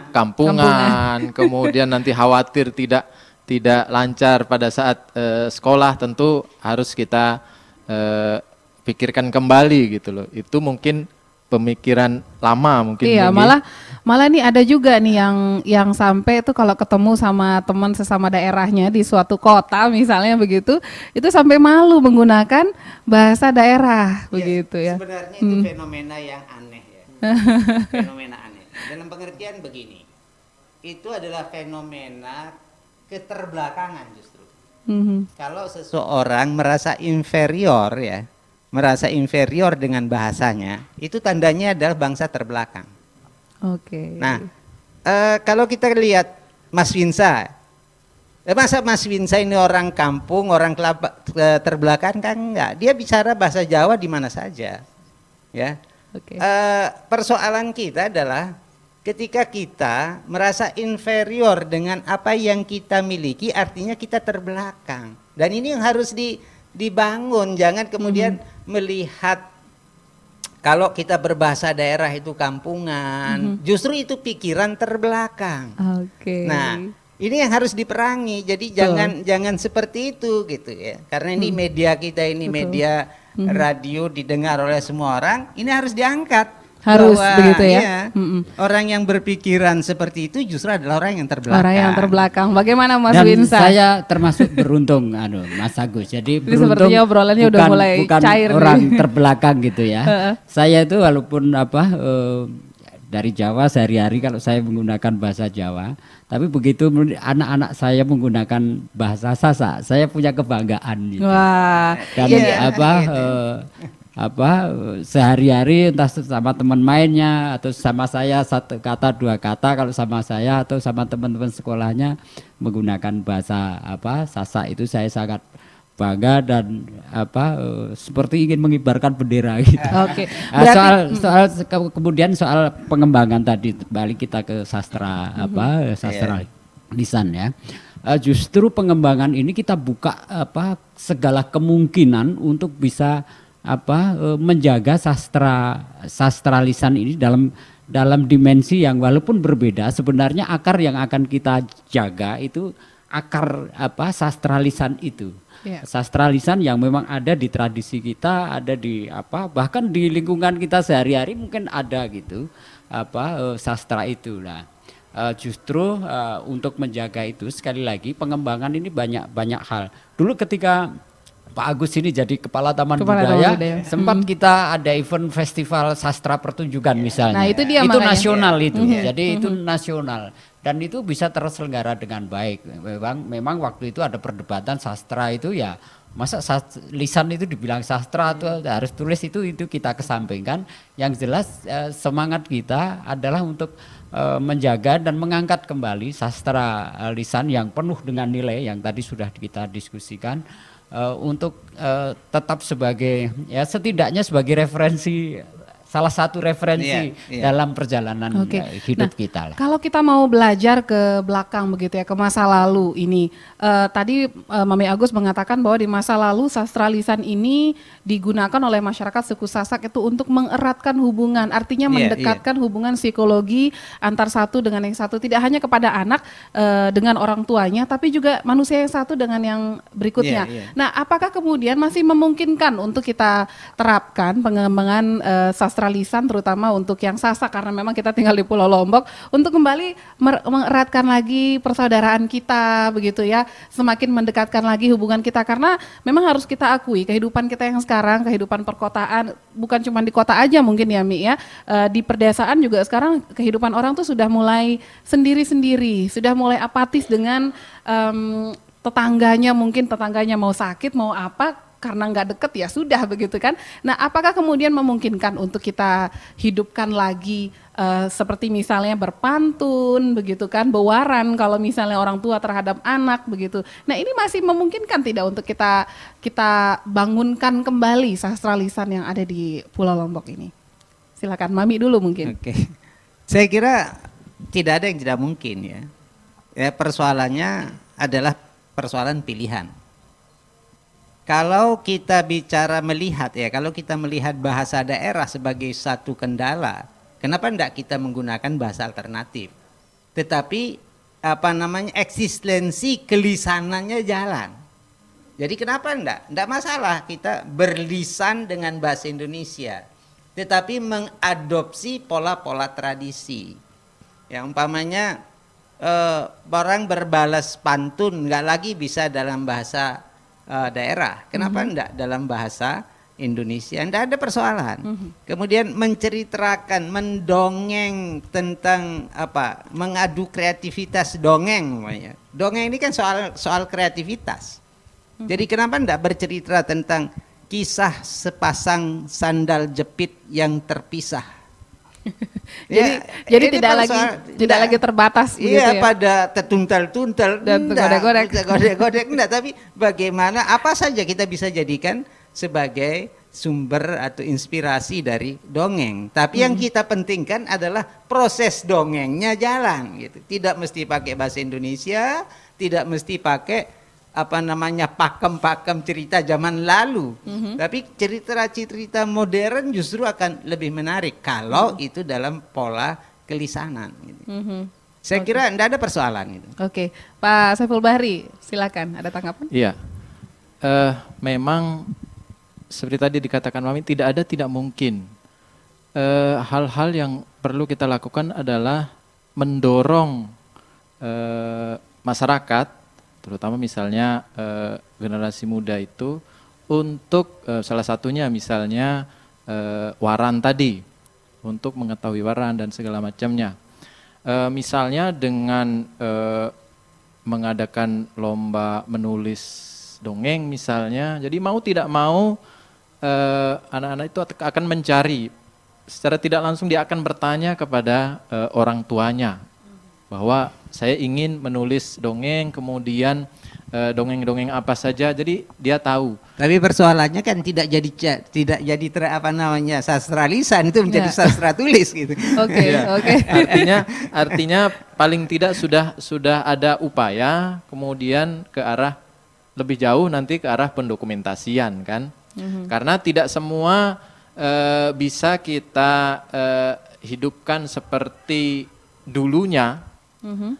kampungan, kemudian nanti khawatir tidak tidak lancar pada saat eh, sekolah tentu harus kita eh, pikirkan kembali gitu loh. Itu mungkin pemikiran lama mungkin. Iya, Mungkin. malah malah nih ada juga nih yang yang sampai tuh kalau ketemu sama teman sesama daerahnya di suatu kota misalnya begitu, itu sampai malu menggunakan bahasa daerah begitu ya. Sebenarnya itu fenomena yang aneh ya. fenomena aneh. Dalam pengertian begini. Itu adalah fenomena keterbelakangan justru. Mhm. Kalau seseorang merasa inferior ya, merasa inferior dengan bahasanya, itu tandanya adalah bangsa terbelakang. Oke. Nah, eh, kalau kita lihat Mas Winsa, eh, masa Mas Winsa ini orang kampung, orang kelapa, terbelakang kan enggak. Dia bicara bahasa Jawa di mana saja, ya. Oke. Eh, persoalan kita adalah ketika kita merasa inferior dengan apa yang kita miliki, artinya kita terbelakang. Dan ini yang harus di, dibangun, jangan kemudian melihat kalau kita berbahasa daerah itu kampungan, justru itu pikiran terbelakang. Oke. Nah, ini yang harus diperangi. Jadi jangan jangan seperti itu gitu ya. Karena ini media kita ini Betul. media radio didengar oleh semua orang, ini harus diangkat. Harus Bahwa, begitu ya? iya. Orang yang berpikiran seperti itu justru adalah orang yang terbelakang. Orang yang terbelakang. Bagaimana Mas Dan Winsa? saya termasuk beruntung, anu, Mas Agus. Jadi Ini beruntung sepertinya obrolannya udah bukan, mulai bukan cair nih. orang terbelakang gitu ya. Heeh. saya itu walaupun apa eh, dari Jawa sehari-hari kalau saya menggunakan bahasa Jawa, tapi begitu anak-anak saya menggunakan bahasa Sasak, saya punya kebanggaan. Gitu. Wah, Dan iya. apa eh, apa eh, sehari-hari entah sama teman mainnya atau sama saya satu kata dua kata kalau sama saya atau sama teman-teman sekolahnya menggunakan bahasa apa Sasak itu saya sangat bangga dan apa eh, seperti ingin mengibarkan bendera gitu. Oke. Ah, Berarti- soal soal ke- kemudian soal pengembangan tadi balik kita ke sastra Mhm. apa sastra lisan ya. Eh, justru pengembangan ini kita buka apa segala kemungkinan untuk bisa apa eh, menjaga sastra sastra lisan ini dalam dalam dimensi yang walaupun berbeda sebenarnya akar yang akan kita jaga itu akar apa sastra lisan itu Iya. sastra lisan yang memang ada di tradisi kita, ada di apa bahkan di lingkungan kita sehari-hari mungkin ada gitu apa eh, sastra itu lah. Eh, justru eh, untuk menjaga itu sekali lagi pengembangan ini banyak banyak hal. Dulu ketika Pak Agus ini jadi kepala Taman Kepala Taman Budaya, Budaya. sempat kita ada event festival sastra pertunjukan misalnya. Nah, itu dia itu makanya. nasional itu. Mhm. Jadi itu nasional dan itu bisa terselenggara dengan baik. Memang memang waktu itu ada perdebatan sastra itu ya masa sas- lisan itu dibilang sastra atau harus tulis itu itu kita kesampingkan. Yang jelas eh, semangat kita adalah untuk eh, menjaga dan mengangkat kembali sastra eh, lisan yang penuh dengan nilai yang tadi sudah kita diskusikan untuk tetap sebagai ya setidaknya sebagai referensi salah satu referensi Iya, iya. dalam perjalanan Oke. eh, hidup Nah, kita lah. Kalau kita mau belajar ke belakang begitu ya, ke masa lalu ini. eh, tadi eh, Mami Agus mengatakan bahwa di masa lalu sastra lisan ini digunakan oleh masyarakat suku Sasak itu untuk mengeratkan hubungan, artinya Iya, mendekatkan hubungan psikologi antar satu dengan yang satu, tidak hanya kepada anak eh, dengan orang tuanya, tapi juga manusia yang satu dengan yang berikutnya. Iya, iya. Nah, apakah kemudian masih memungkinkan untuk kita terapkan pengembangan eh, sastra lisan terutama untuk yang Sasak karena memang kita tinggal di Pulau Lombok untuk kembali mengeratkan lagi persaudaraan kita begitu ya, semakin mendekatkan lagi hubungan kita karena memang harus kita akui kehidupan kita yang sekarang, kehidupan perkotaan bukan cuma di kota aja mungkin ya Mi ya, eh, di perdesaan juga sekarang kehidupan orang tuh sudah mulai sendiri-sendiri, sudah mulai apatis dengan em, tetangganya mungkin tetangganya mau sakit mau apa karena nggak deket ya sudah begitu kan. Nah apakah kemudian memungkinkan untuk kita hidupkan lagi eh, seperti misalnya berpantun begitu kan, bewaran kalau misalnya orang tua terhadap anak begitu. Nah ini masih memungkinkan tidak untuk kita kita bangunkan kembali sastra lisan yang ada di Pulau Lombok ini. Silakan Mami dulu mungkin. Oke. Saya kira tidak ada yang tidak mungkin ya. Ya persoalannya adalah persoalan pilihan. Kalau kita bicara melihat ya, kalau kita melihat bahasa daerah sebagai satu kendala, kenapa tidak kita menggunakan bahasa alternatif? Tetapi apa namanya eksistensi kelisanannya jalan. Jadi kenapa enggak? Enggak masalah kita berlisan dengan bahasa Indonesia. Tetapi mengadopsi pola-pola tradisi. Yang umpamanya eh, orang berbalas pantun enggak lagi bisa dalam bahasa eh, daerah. Kenapa enggak dalam bahasa Indonesia? Enggak ada persoalan. Kemudian menceritakan, mendongeng tentang apa? Mengadu kreativitas dongeng namanya. Dongeng ini kan soal soal kreativitas. Jadi kenapa enggak bercerita tentang kisah sepasang sandal jepit yang terpisah? Jadi Ya, jadi tidak lagi persoal- tidak enggak. lagi terbatas Iya ya. pada tertuntal-tuntal Dan tergodek-godek. tergodek-godek enggak, tapi bagaimana apa saja kita bisa jadikan sebagai sumber atau inspirasi dari dongeng. Tapi yang Hmm. kita pentingkan adalah proses dongengnya jalan gitu. Tidak mesti pakai bahasa Indonesia, tidak mesti pakai apa namanya pakem-pakem cerita zaman lalu. Mhm. Tapi cerita-cerita modern justru akan lebih menarik kalau Hmm. itu dalam pola kelisanan. gitu. Mhm. Saya kira tidak ada persoalan itu. Oke, Pak Saiful Bahri, silakan. Ada tanggapan? Iya, Eh memang seperti tadi dikatakan Mami tidak ada tidak mungkin. Eh, Hal-hal yang perlu kita lakukan adalah mendorong eh, masyarakat, terutama misalnya eh, generasi muda itu untuk eh, salah satunya misalnya eh, waran tadi, untuk mengetahui waran dan segala macamnya. Eh, misalnya dengan eh, mengadakan lomba menulis dongeng misalnya. Jadi mau tidak mau eh, anak-anak itu akan mencari secara tidak langsung dia akan bertanya kepada eh, orang tuanya bahwa saya ingin menulis dongeng kemudian eh, dongeng-dongeng apa saja. Jadi dia tahu. Tapi persoalannya kan tidak jadi tidak jadi ter, apa namanya sastra lisan itu menjadi Ya. sastra tulis gitu. Oke, Iya. oke. Artinya artinya paling tidak sudah sudah ada upaya kemudian ke arah lebih jauh nanti ke arah pendokumentasian kan. Karena tidak semua eh, bisa kita eh, hidupkan seperti dulunya. Mhm.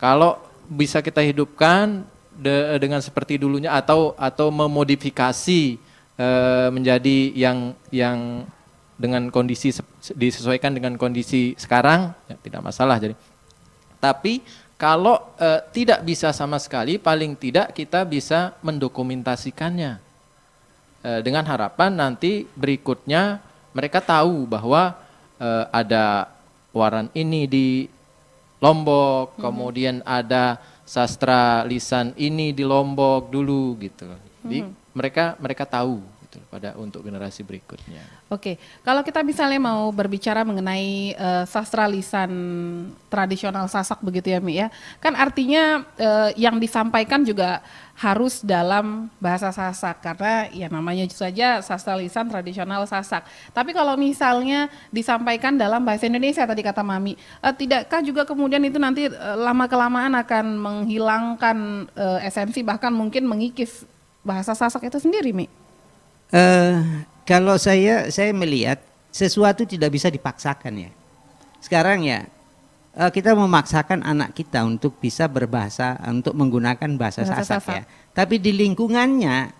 Kalau bisa kita hidupkan de- dengan seperti dulunya atau atau memodifikasi eh, menjadi yang yang dengan kondisi disesuaikan dengan kondisi sekarang ya, tidak masalah jadi. Tapi kalau eh, tidak bisa sama sekali paling tidak kita bisa mendokumentasikannya Eh, dengan harapan nanti berikutnya mereka tahu bahwa eh, ada waran ini di Lombok, kemudian ada sastra lisan ini di Lombok dulu gitu. Jadi mereka mereka tahu pada untuk generasi berikutnya. Oke, kalau kita misalnya mau berbicara mengenai eh, sastra lisan tradisional Sasak begitu ya Mi ya, kan artinya eh, yang disampaikan juga harus dalam bahasa Sasak karena ya namanya saja sastra lisan tradisional Sasak. Tapi kalau misalnya disampaikan dalam bahasa Indonesia tadi kata Mami, eh, tidakkah juga kemudian itu nanti eh, lama kelamaan akan menghilangkan eh, esensi bahkan mungkin mengikis bahasa Sasak itu sendiri Mi? Eh, kalau saya saya melihat sesuatu tidak bisa dipaksakan ya. Sekarang ya eh, kita memaksakan anak kita untuk bisa berbahasa untuk menggunakan bahasa, Bahasa Sasak, Sasak. ya. Tapi di lingkungannya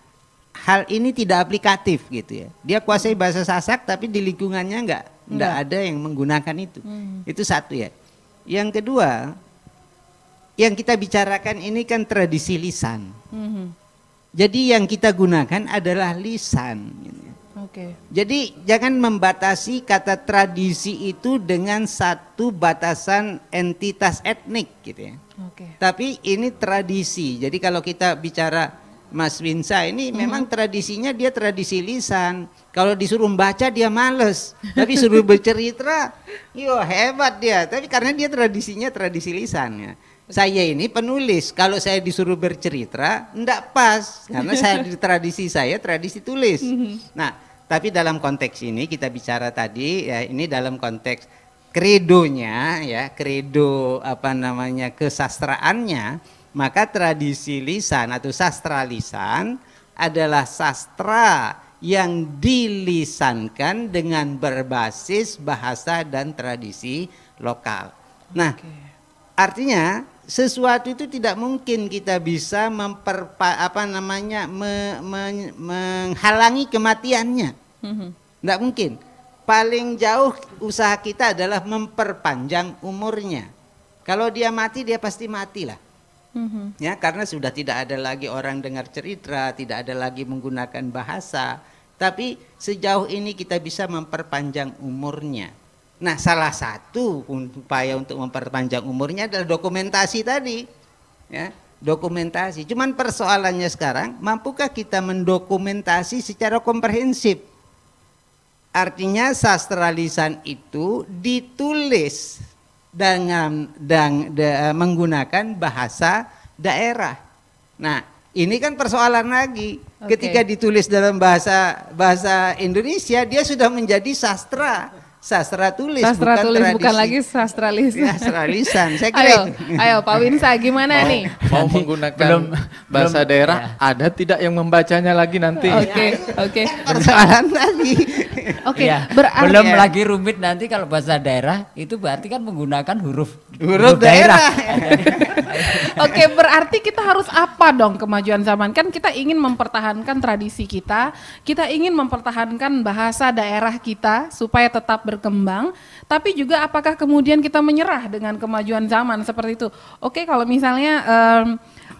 hal ini tidak aplikatif gitu ya. Dia kuasai bahasa Sasak tapi di lingkungannya enggak enggak ada yang menggunakan itu. Itu satu ya. Yang kedua yang kita bicarakan ini kan tradisi lisan. Mhm. Jadi yang kita gunakan adalah lisan. ya. Oke. Jadi jangan membatasi kata tradisi itu dengan satu batasan entitas etnik gitu ya. Oke. Tapi ini tradisi. Jadi kalau kita bicara Mas Winsa ini memang tradisinya dia tradisi lisan. Kalau disuruh baca dia males. Tapi suruh bercerita, yo hebat dia. Tapi karena dia tradisinya tradisi lisannya. Saya ini penulis. Kalau saya disuruh bercerita, enggak pas karena saya di tradisi saya tradisi tulis. Nah, tapi dalam konteks ini kita bicara tadi ya ini dalam konteks kredonya ya, kredo apa namanya kesastraannya, maka tradisi lisan atau sastra lisan adalah sastra yang dilisankan dengan berbasis bahasa dan tradisi lokal. Nah, Artinya sesuatu itu tidak mungkin kita bisa memperpa, apa namanya me- me- menghalangi kematiannya. Mhm. Tidak mungkin. Paling jauh usaha kita adalah memperpanjang umurnya. Kalau dia mati dia pasti mati lah. Mhm. Ya, karena sudah tidak ada lagi orang dengar cerita, tidak ada lagi menggunakan bahasa. Tapi sejauh ini kita bisa memperpanjang umurnya. Nah, salah satu upaya untuk memperpanjang umurnya adalah dokumentasi tadi. Ya, dokumentasi. Cuman persoalannya sekarang, mampukah kita mendokumentasi secara komprehensif? Artinya sastra lisan itu ditulis dengan dan da- menggunakan bahasa daerah. Nah, ini kan persoalan lagi. Oke. Ketika ditulis dalam bahasa bahasa Indonesia, dia sudah menjadi sastra, sastra tulis, Sastra bukan tulis bukan tradisi. lagi sastra lisan. Ya, sastra lisan. Saya kira ayo, itu. ayo Pak Winsa gimana nih? Mau menggunakan belum- bahasa belum- daerah, ada tidak yang membacanya lagi nanti? Oke, oke. Persoalan lagi. Oke, Iya, berarti belum ya. lagi rumit nanti kalau bahasa daerah itu berarti kan menggunakan huruf Huruf daerah. Oke, berarti kita harus apa dong kemajuan zaman? Kan kita ingin mempertahankan tradisi kita, kita ingin mempertahankan bahasa daerah kita supaya tetap berkembang, tapi juga apakah kemudian kita menyerah dengan kemajuan zaman seperti itu? Oke, kalau misalnya em,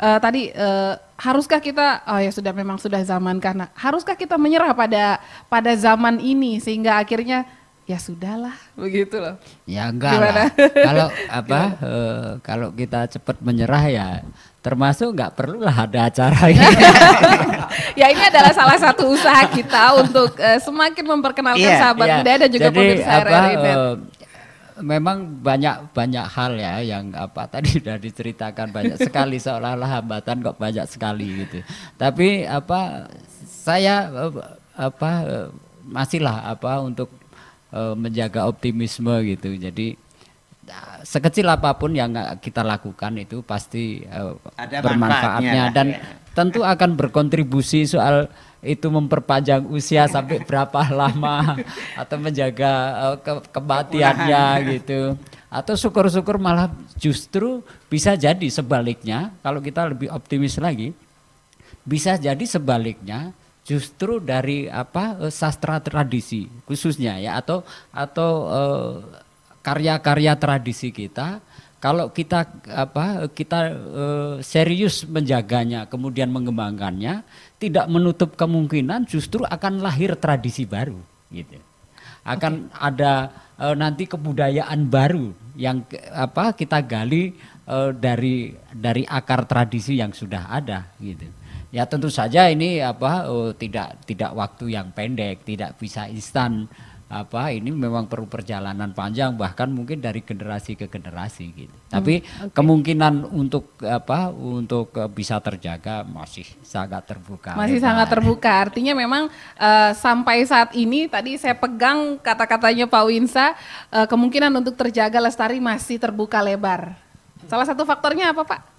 eh, tadi eh, haruskah kita oh ya sudah memang sudah zaman karena haruskah kita menyerah pada pada zaman ini sehingga akhirnya ya sudahlah begitu loh. Ya enggak Gimana? lah. Kalau apa eh, kalau kita cepat menyerah ya termasuk enggak perlulah ada acara ini. ya ini adalah salah satu usaha kita untuk eh, semakin memperkenalkan Iya, sahabat Iya. budaya dan juga Jadi, pemirsa apa, RRI eh, memang banyak banyak hal ya yang apa tadi sudah diceritakan banyak sekali seolah-olah hambatan kok banyak sekali gitu. Tapi apa saya apa masihlah apa untuk eh, menjaga optimisme gitu. Jadi eh, sekecil apa pun yang kita lakukan itu pasti eh, Ada bermanfaatnya. dan ya. tentu akan berkontribusi soal itu memperpanjang usia sampai berapa lama atau menjaga eh, ke- kematiannya gitu. Atau syukur-syukur malah justru bisa jadi sebaliknya. Kalau kita lebih optimis lagi bisa jadi sebaliknya justru dari apa eh, sastra tradisi khususnya ya atau atau eh, karya-karya tradisi kita. Kalau kita apa kita eh, serius menjaganya kemudian mengembangkannya tidak menutup kemungkinan justru akan lahir tradisi baru gitu. Akan ada eh, nanti kebudayaan baru yang apa kita gali eh, dari dari akar tradisi yang sudah ada gitu. Ya tentu saja ini apa eh, tidak tidak waktu yang pendek, tidak bisa instan apa ini memang perlu perjalanan panjang bahkan mungkin dari generasi ke generasi gitu. Tapi kemungkinan untuk apa untuk eh, bisa terjaga masih sangat terbuka. Masih lebar. sangat terbuka. Artinya memang eh, sampai saat ini tadi saya pegang kata-katanya Pak Winsa eh, kemungkinan untuk terjaga lestari masih terbuka lebar. Salah satu faktornya apa Pak?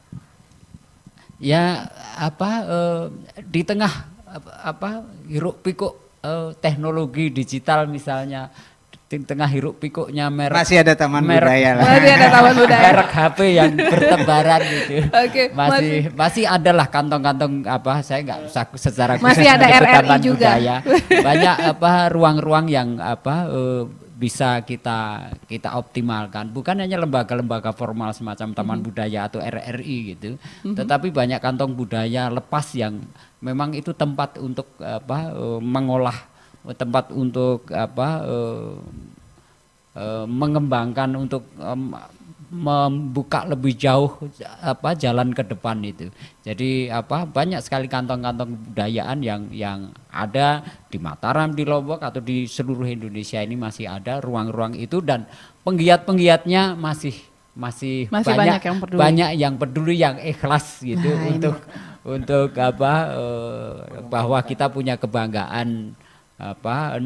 Ya apa eh, di tengah apa, hiruk pikuk eh, teknologi digital misalnya di tengah hiruk pikuknya merek Masih ada taman merek- budaya lah. Berarti ada taman budaya. merek HP yang bertebaran gitu Oke, masih masih adalah kantong-kantong apa saya nggak usah secara Masih ada RRI taman juga. budaya. banyak apa ruang-ruang yang apa eh, bisa kita kita optimalkan bukan hanya lembaga-lembaga formal semacam Taman Mhm. Budaya atau RRI gitu tetapi banyak kantong budaya lepas yang memang itu tempat untuk apa eh, mengolah tempat untuk apa eh, eh, mengembangkan untuk membuka lebih jauh apa jalan ke depan itu. Jadi apa banyak sekali kantong-kantong budayaan yang yang ada di Mataram, di Lombok atau di seluruh Indonesia ini masih ada ruang-ruang itu dan penggiat-penggiatnya masih masih, Masih banyak yang peduli. banyak yang peduli yang ikhlas gitu Nah, ini. untuk untuk apa eh, bahwa kita punya kebanggaan apa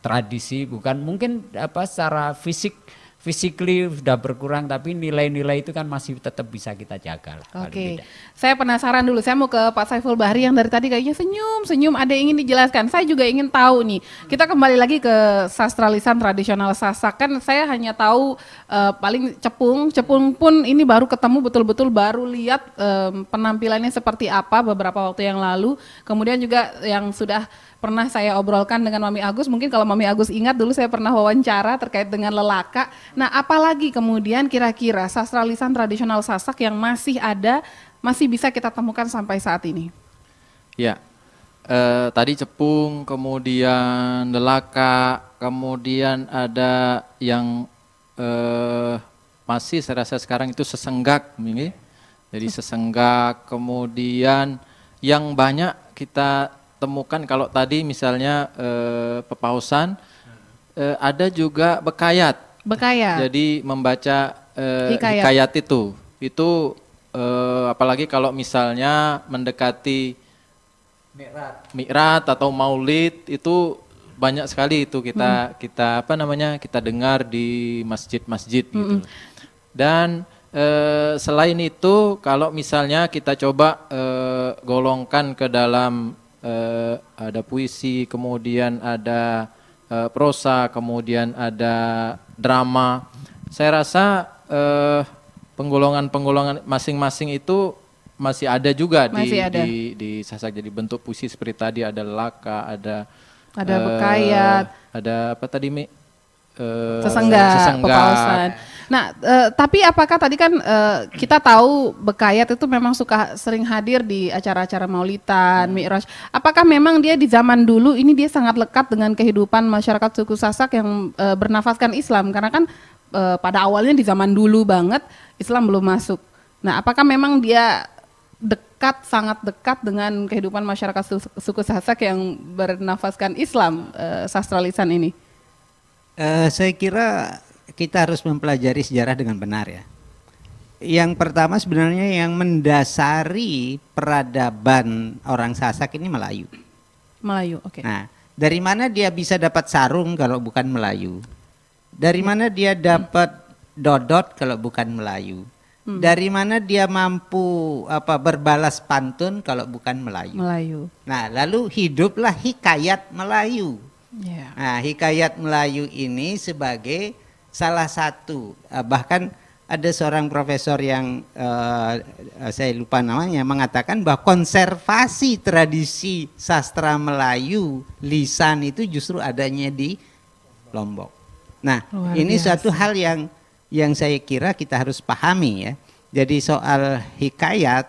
tradisi bukan mungkin apa secara fisik physically sudah berkurang tapi nilai-nilai itu kan masih tetap bisa kita jaga lah. Oke, tidak. saya penasaran dulu. Saya mau ke Pak Saiful Bahri yang dari tadi kayaknya senyum, senyum. Ada yang ingin dijelaskan. Saya juga ingin tahu nih. Kita kembali lagi ke sastra lisan tradisional Sasak. Kan saya hanya tahu eh, paling cepung. Cepung pun ini baru ketemu betul-betul baru lihat em, penampilannya seperti apa beberapa waktu yang lalu. Kemudian juga yang sudah pernah saya obrolkan dengan Mami Agus. Mungkin kalau Mami Agus ingat dulu saya pernah wawancara terkait dengan lelaka. Nah, apalagi kemudian kira-kira sastra lisan tradisional Sasak yang masih ada, masih bisa kita temukan sampai saat ini? Ya, eh, tadi cepung, kemudian delaka, kemudian ada yang eh, masih saya rasa sekarang itu sesenggak, ini. Jadi sesenggak, kemudian yang banyak kita temukan kalau tadi misalnya eh, pepausan, eh, ada juga bekayat. Bekaya. Jadi membaca eh, Hikayat. hikayat. itu, itu eh, apalagi kalau misalnya mendekati Mi'rat atau Maulid itu banyak sekali itu kita kita apa namanya kita dengar di masjid-masjid gitu. Dan eh, selain itu kalau misalnya kita coba eh, golongkan ke dalam eh, ada puisi, kemudian ada eh, prosa, kemudian ada drama. Saya rasa eh, penggolongan-penggolongan masing-masing itu masih ada juga di Masih ada. di di sasak jadi bentuk puisi seperti tadi ada laka, ada Ada eh, bekayat. ada apa tadi Mi? Eh, sesenggak, sesenggak. Nah, eh, tapi apakah tadi kan eh, kita tahu Bekayat itu memang suka sering hadir di acara-acara Maulitan, Mi'raj. Apakah memang dia di zaman dulu ini dia sangat lekat dengan kehidupan masyarakat suku Sasak yang eh, bernafaskan Islam karena kan eh, pada awalnya di zaman dulu banget Islam belum masuk. Nah, apakah memang dia dekat sangat dekat dengan kehidupan masyarakat su- suku Sasak yang bernafaskan Islam eh, sastra lisan ini? Eh, saya kira kita harus mempelajari sejarah dengan benar ya. Yang pertama sebenarnya yang mendasari peradaban orang Sasak ini Melayu. Melayu, oke. Nah, dari mana dia bisa dapat sarung kalau bukan Melayu? Dari mana dia dapat dodot kalau bukan Melayu? Dari mana dia mampu apa berbalas pantun kalau bukan Melayu? Melayu. Nah, lalu hiduplah hikayat Melayu. Ya. Nah, hikayat Melayu ini sebagai salah satu eh, bahkan ada seorang profesor yang eh, saya lupa namanya mengatakan bahwa konservasi tradisi sastra Melayu lisan itu justru adanya di Lombok. Nah, Luar ini biasa. suatu hal yang yang saya kira kita harus pahami ya. Jadi soal hikayat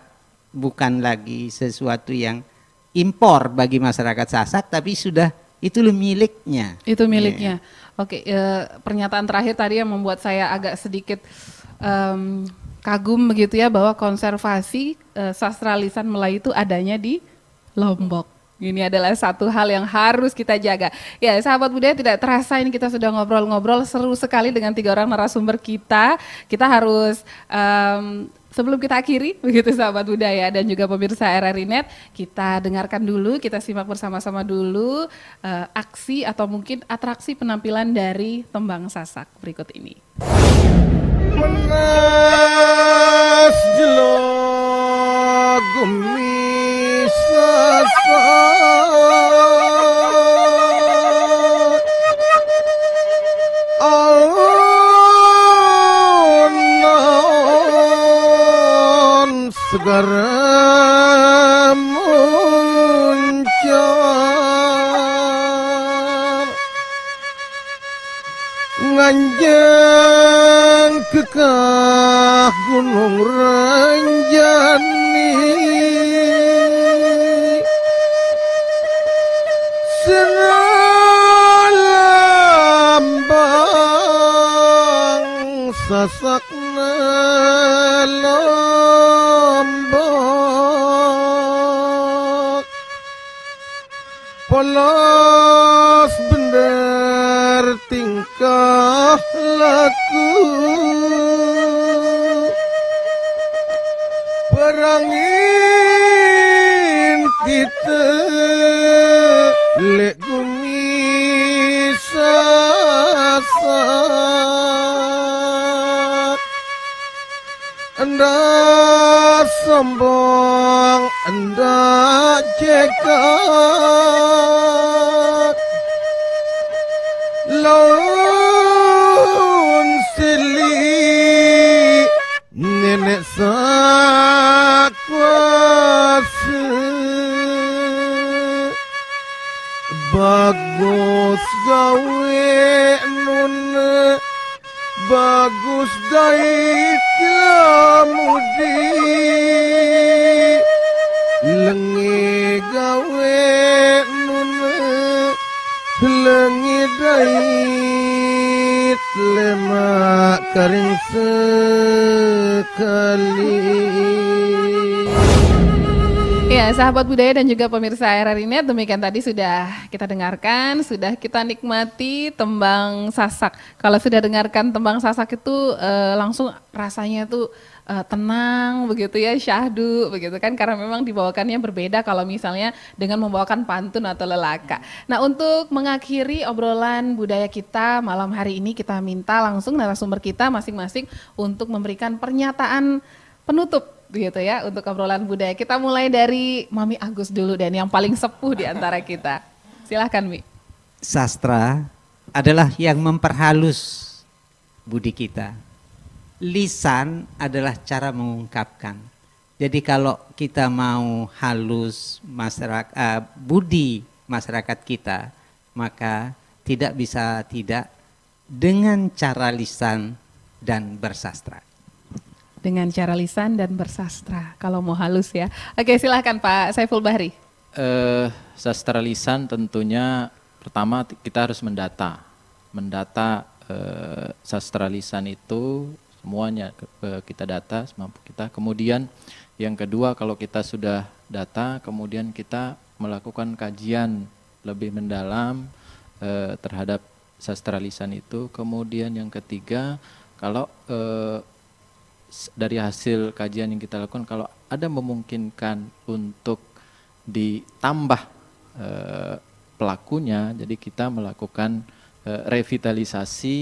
bukan lagi sesuatu yang impor bagi masyarakat Sasak tapi sudah itu miliknya. Itu miliknya. Oke, eh, pernyataan terakhir tadi yang membuat saya agak sedikit em, kagum begitu ya bahwa konservasi eh, sastra lisan Melayu itu adanya di Lombok. Ini adalah satu hal yang harus kita jaga. Ya, sahabat budaya tidak terasa ini kita sudah ngobrol-ngobrol seru sekali dengan tiga orang narasumber kita. Kita harus em, sebelum kita akhiri begitu sahabat budaya dan juga pemirsa RRI Net, kita dengarkan dulu, kita simak bersama-sama dulu eh, aksi atau mungkin atraksi penampilan dari Tembang Sasak berikut ini. Menas sasat asgar sahabat budaya dan juga pemirsa RRI Net, demikian tadi sudah kita dengarkan, sudah kita nikmati tembang sasak. Kalau sudah dengarkan tembang sasak itu eh, langsung rasanya tuh eh, tenang begitu ya, syahdu begitu kan karena memang dibawakannya berbeda kalau misalnya dengan membawakan pantun atau lelaka. Nah, untuk mengakhiri obrolan budaya kita malam hari ini kita minta langsung narasumber kita masing-masing untuk memberikan pernyataan penutup gitu ya untuk obrolan budaya. Kita mulai dari Mami Agus dulu dan yang paling sepuh di antara kita. Silahkan Mi. Sastra adalah yang memperhalus budi kita. Lisan adalah cara mengungkapkan. Jadi kalau kita mau halus masyarakat eh, budi masyarakat kita, maka tidak bisa tidak dengan cara lisan dan bersastra. Dengan cara lisan dan bersastra. Kalau mau halus ya. Oke silahkan Pak Saiful Bahri. Eh, sastra lisan tentunya pertama kita harus mendata, mendata eh, sastra lisan itu semuanya kita data semampu kita. Kemudian yang kedua kalau kita sudah data, kemudian kita melakukan kajian lebih mendalam eh, terhadap sastra lisan itu. Kemudian yang ketiga kalau s- dari hasil kajian yang kita lakukan kalau ada memungkinkan untuk ditambah eh, pelakunya jadi kita melakukan eh, revitalisasi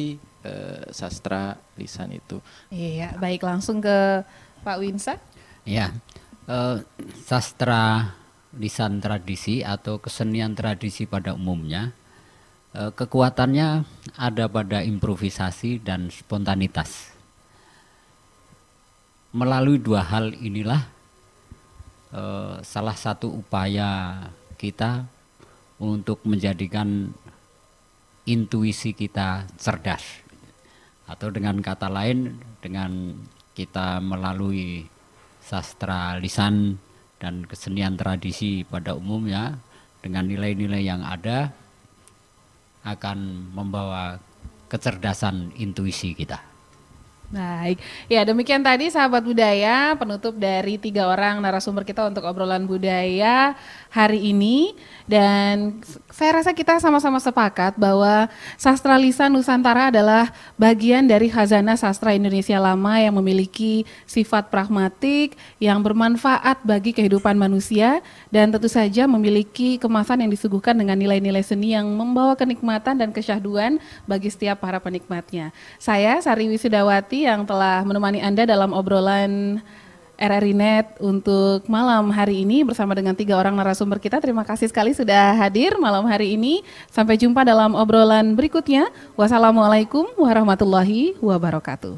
eh, sastra lisan itu Iya, baik langsung ke Pak Winsa. Ya, eh, sastra lisan tradisi atau kesenian tradisi pada umumnya eh, kekuatannya ada pada improvisasi dan spontanitas. Melalui dua hal inilah eh, salah satu upaya kita untuk menjadikan intuisi kita cerdas atau dengan kata lain dengan kita melalui sastra lisan dan kesenian tradisi pada umumnya dengan nilai-nilai yang ada akan membawa kecerdasan intuisi kita. Baik, ya demikian tadi sahabat budaya penutup dari tiga orang narasumber kita untuk obrolan budaya hari ini dan saya rasa kita sama-sama sepakat bahwa sastra lisan Nusantara adalah bagian dari khazanah sastra Indonesia lama yang memiliki sifat pragmatik yang bermanfaat bagi kehidupan manusia dan tentu saja memiliki kemasan yang disuguhkan dengan nilai-nilai seni yang membawa kenikmatan dan kesyahduan bagi setiap para penikmatnya. Saya Sari Wisudawati yang telah menemani Anda dalam obrolan RRI Net untuk malam hari ini bersama dengan tiga orang narasumber kita. Terima kasih sekali sudah hadir malam hari ini. Sampai jumpa dalam obrolan berikutnya. Wassalamualaikum warahmatullahi wabarakatuh.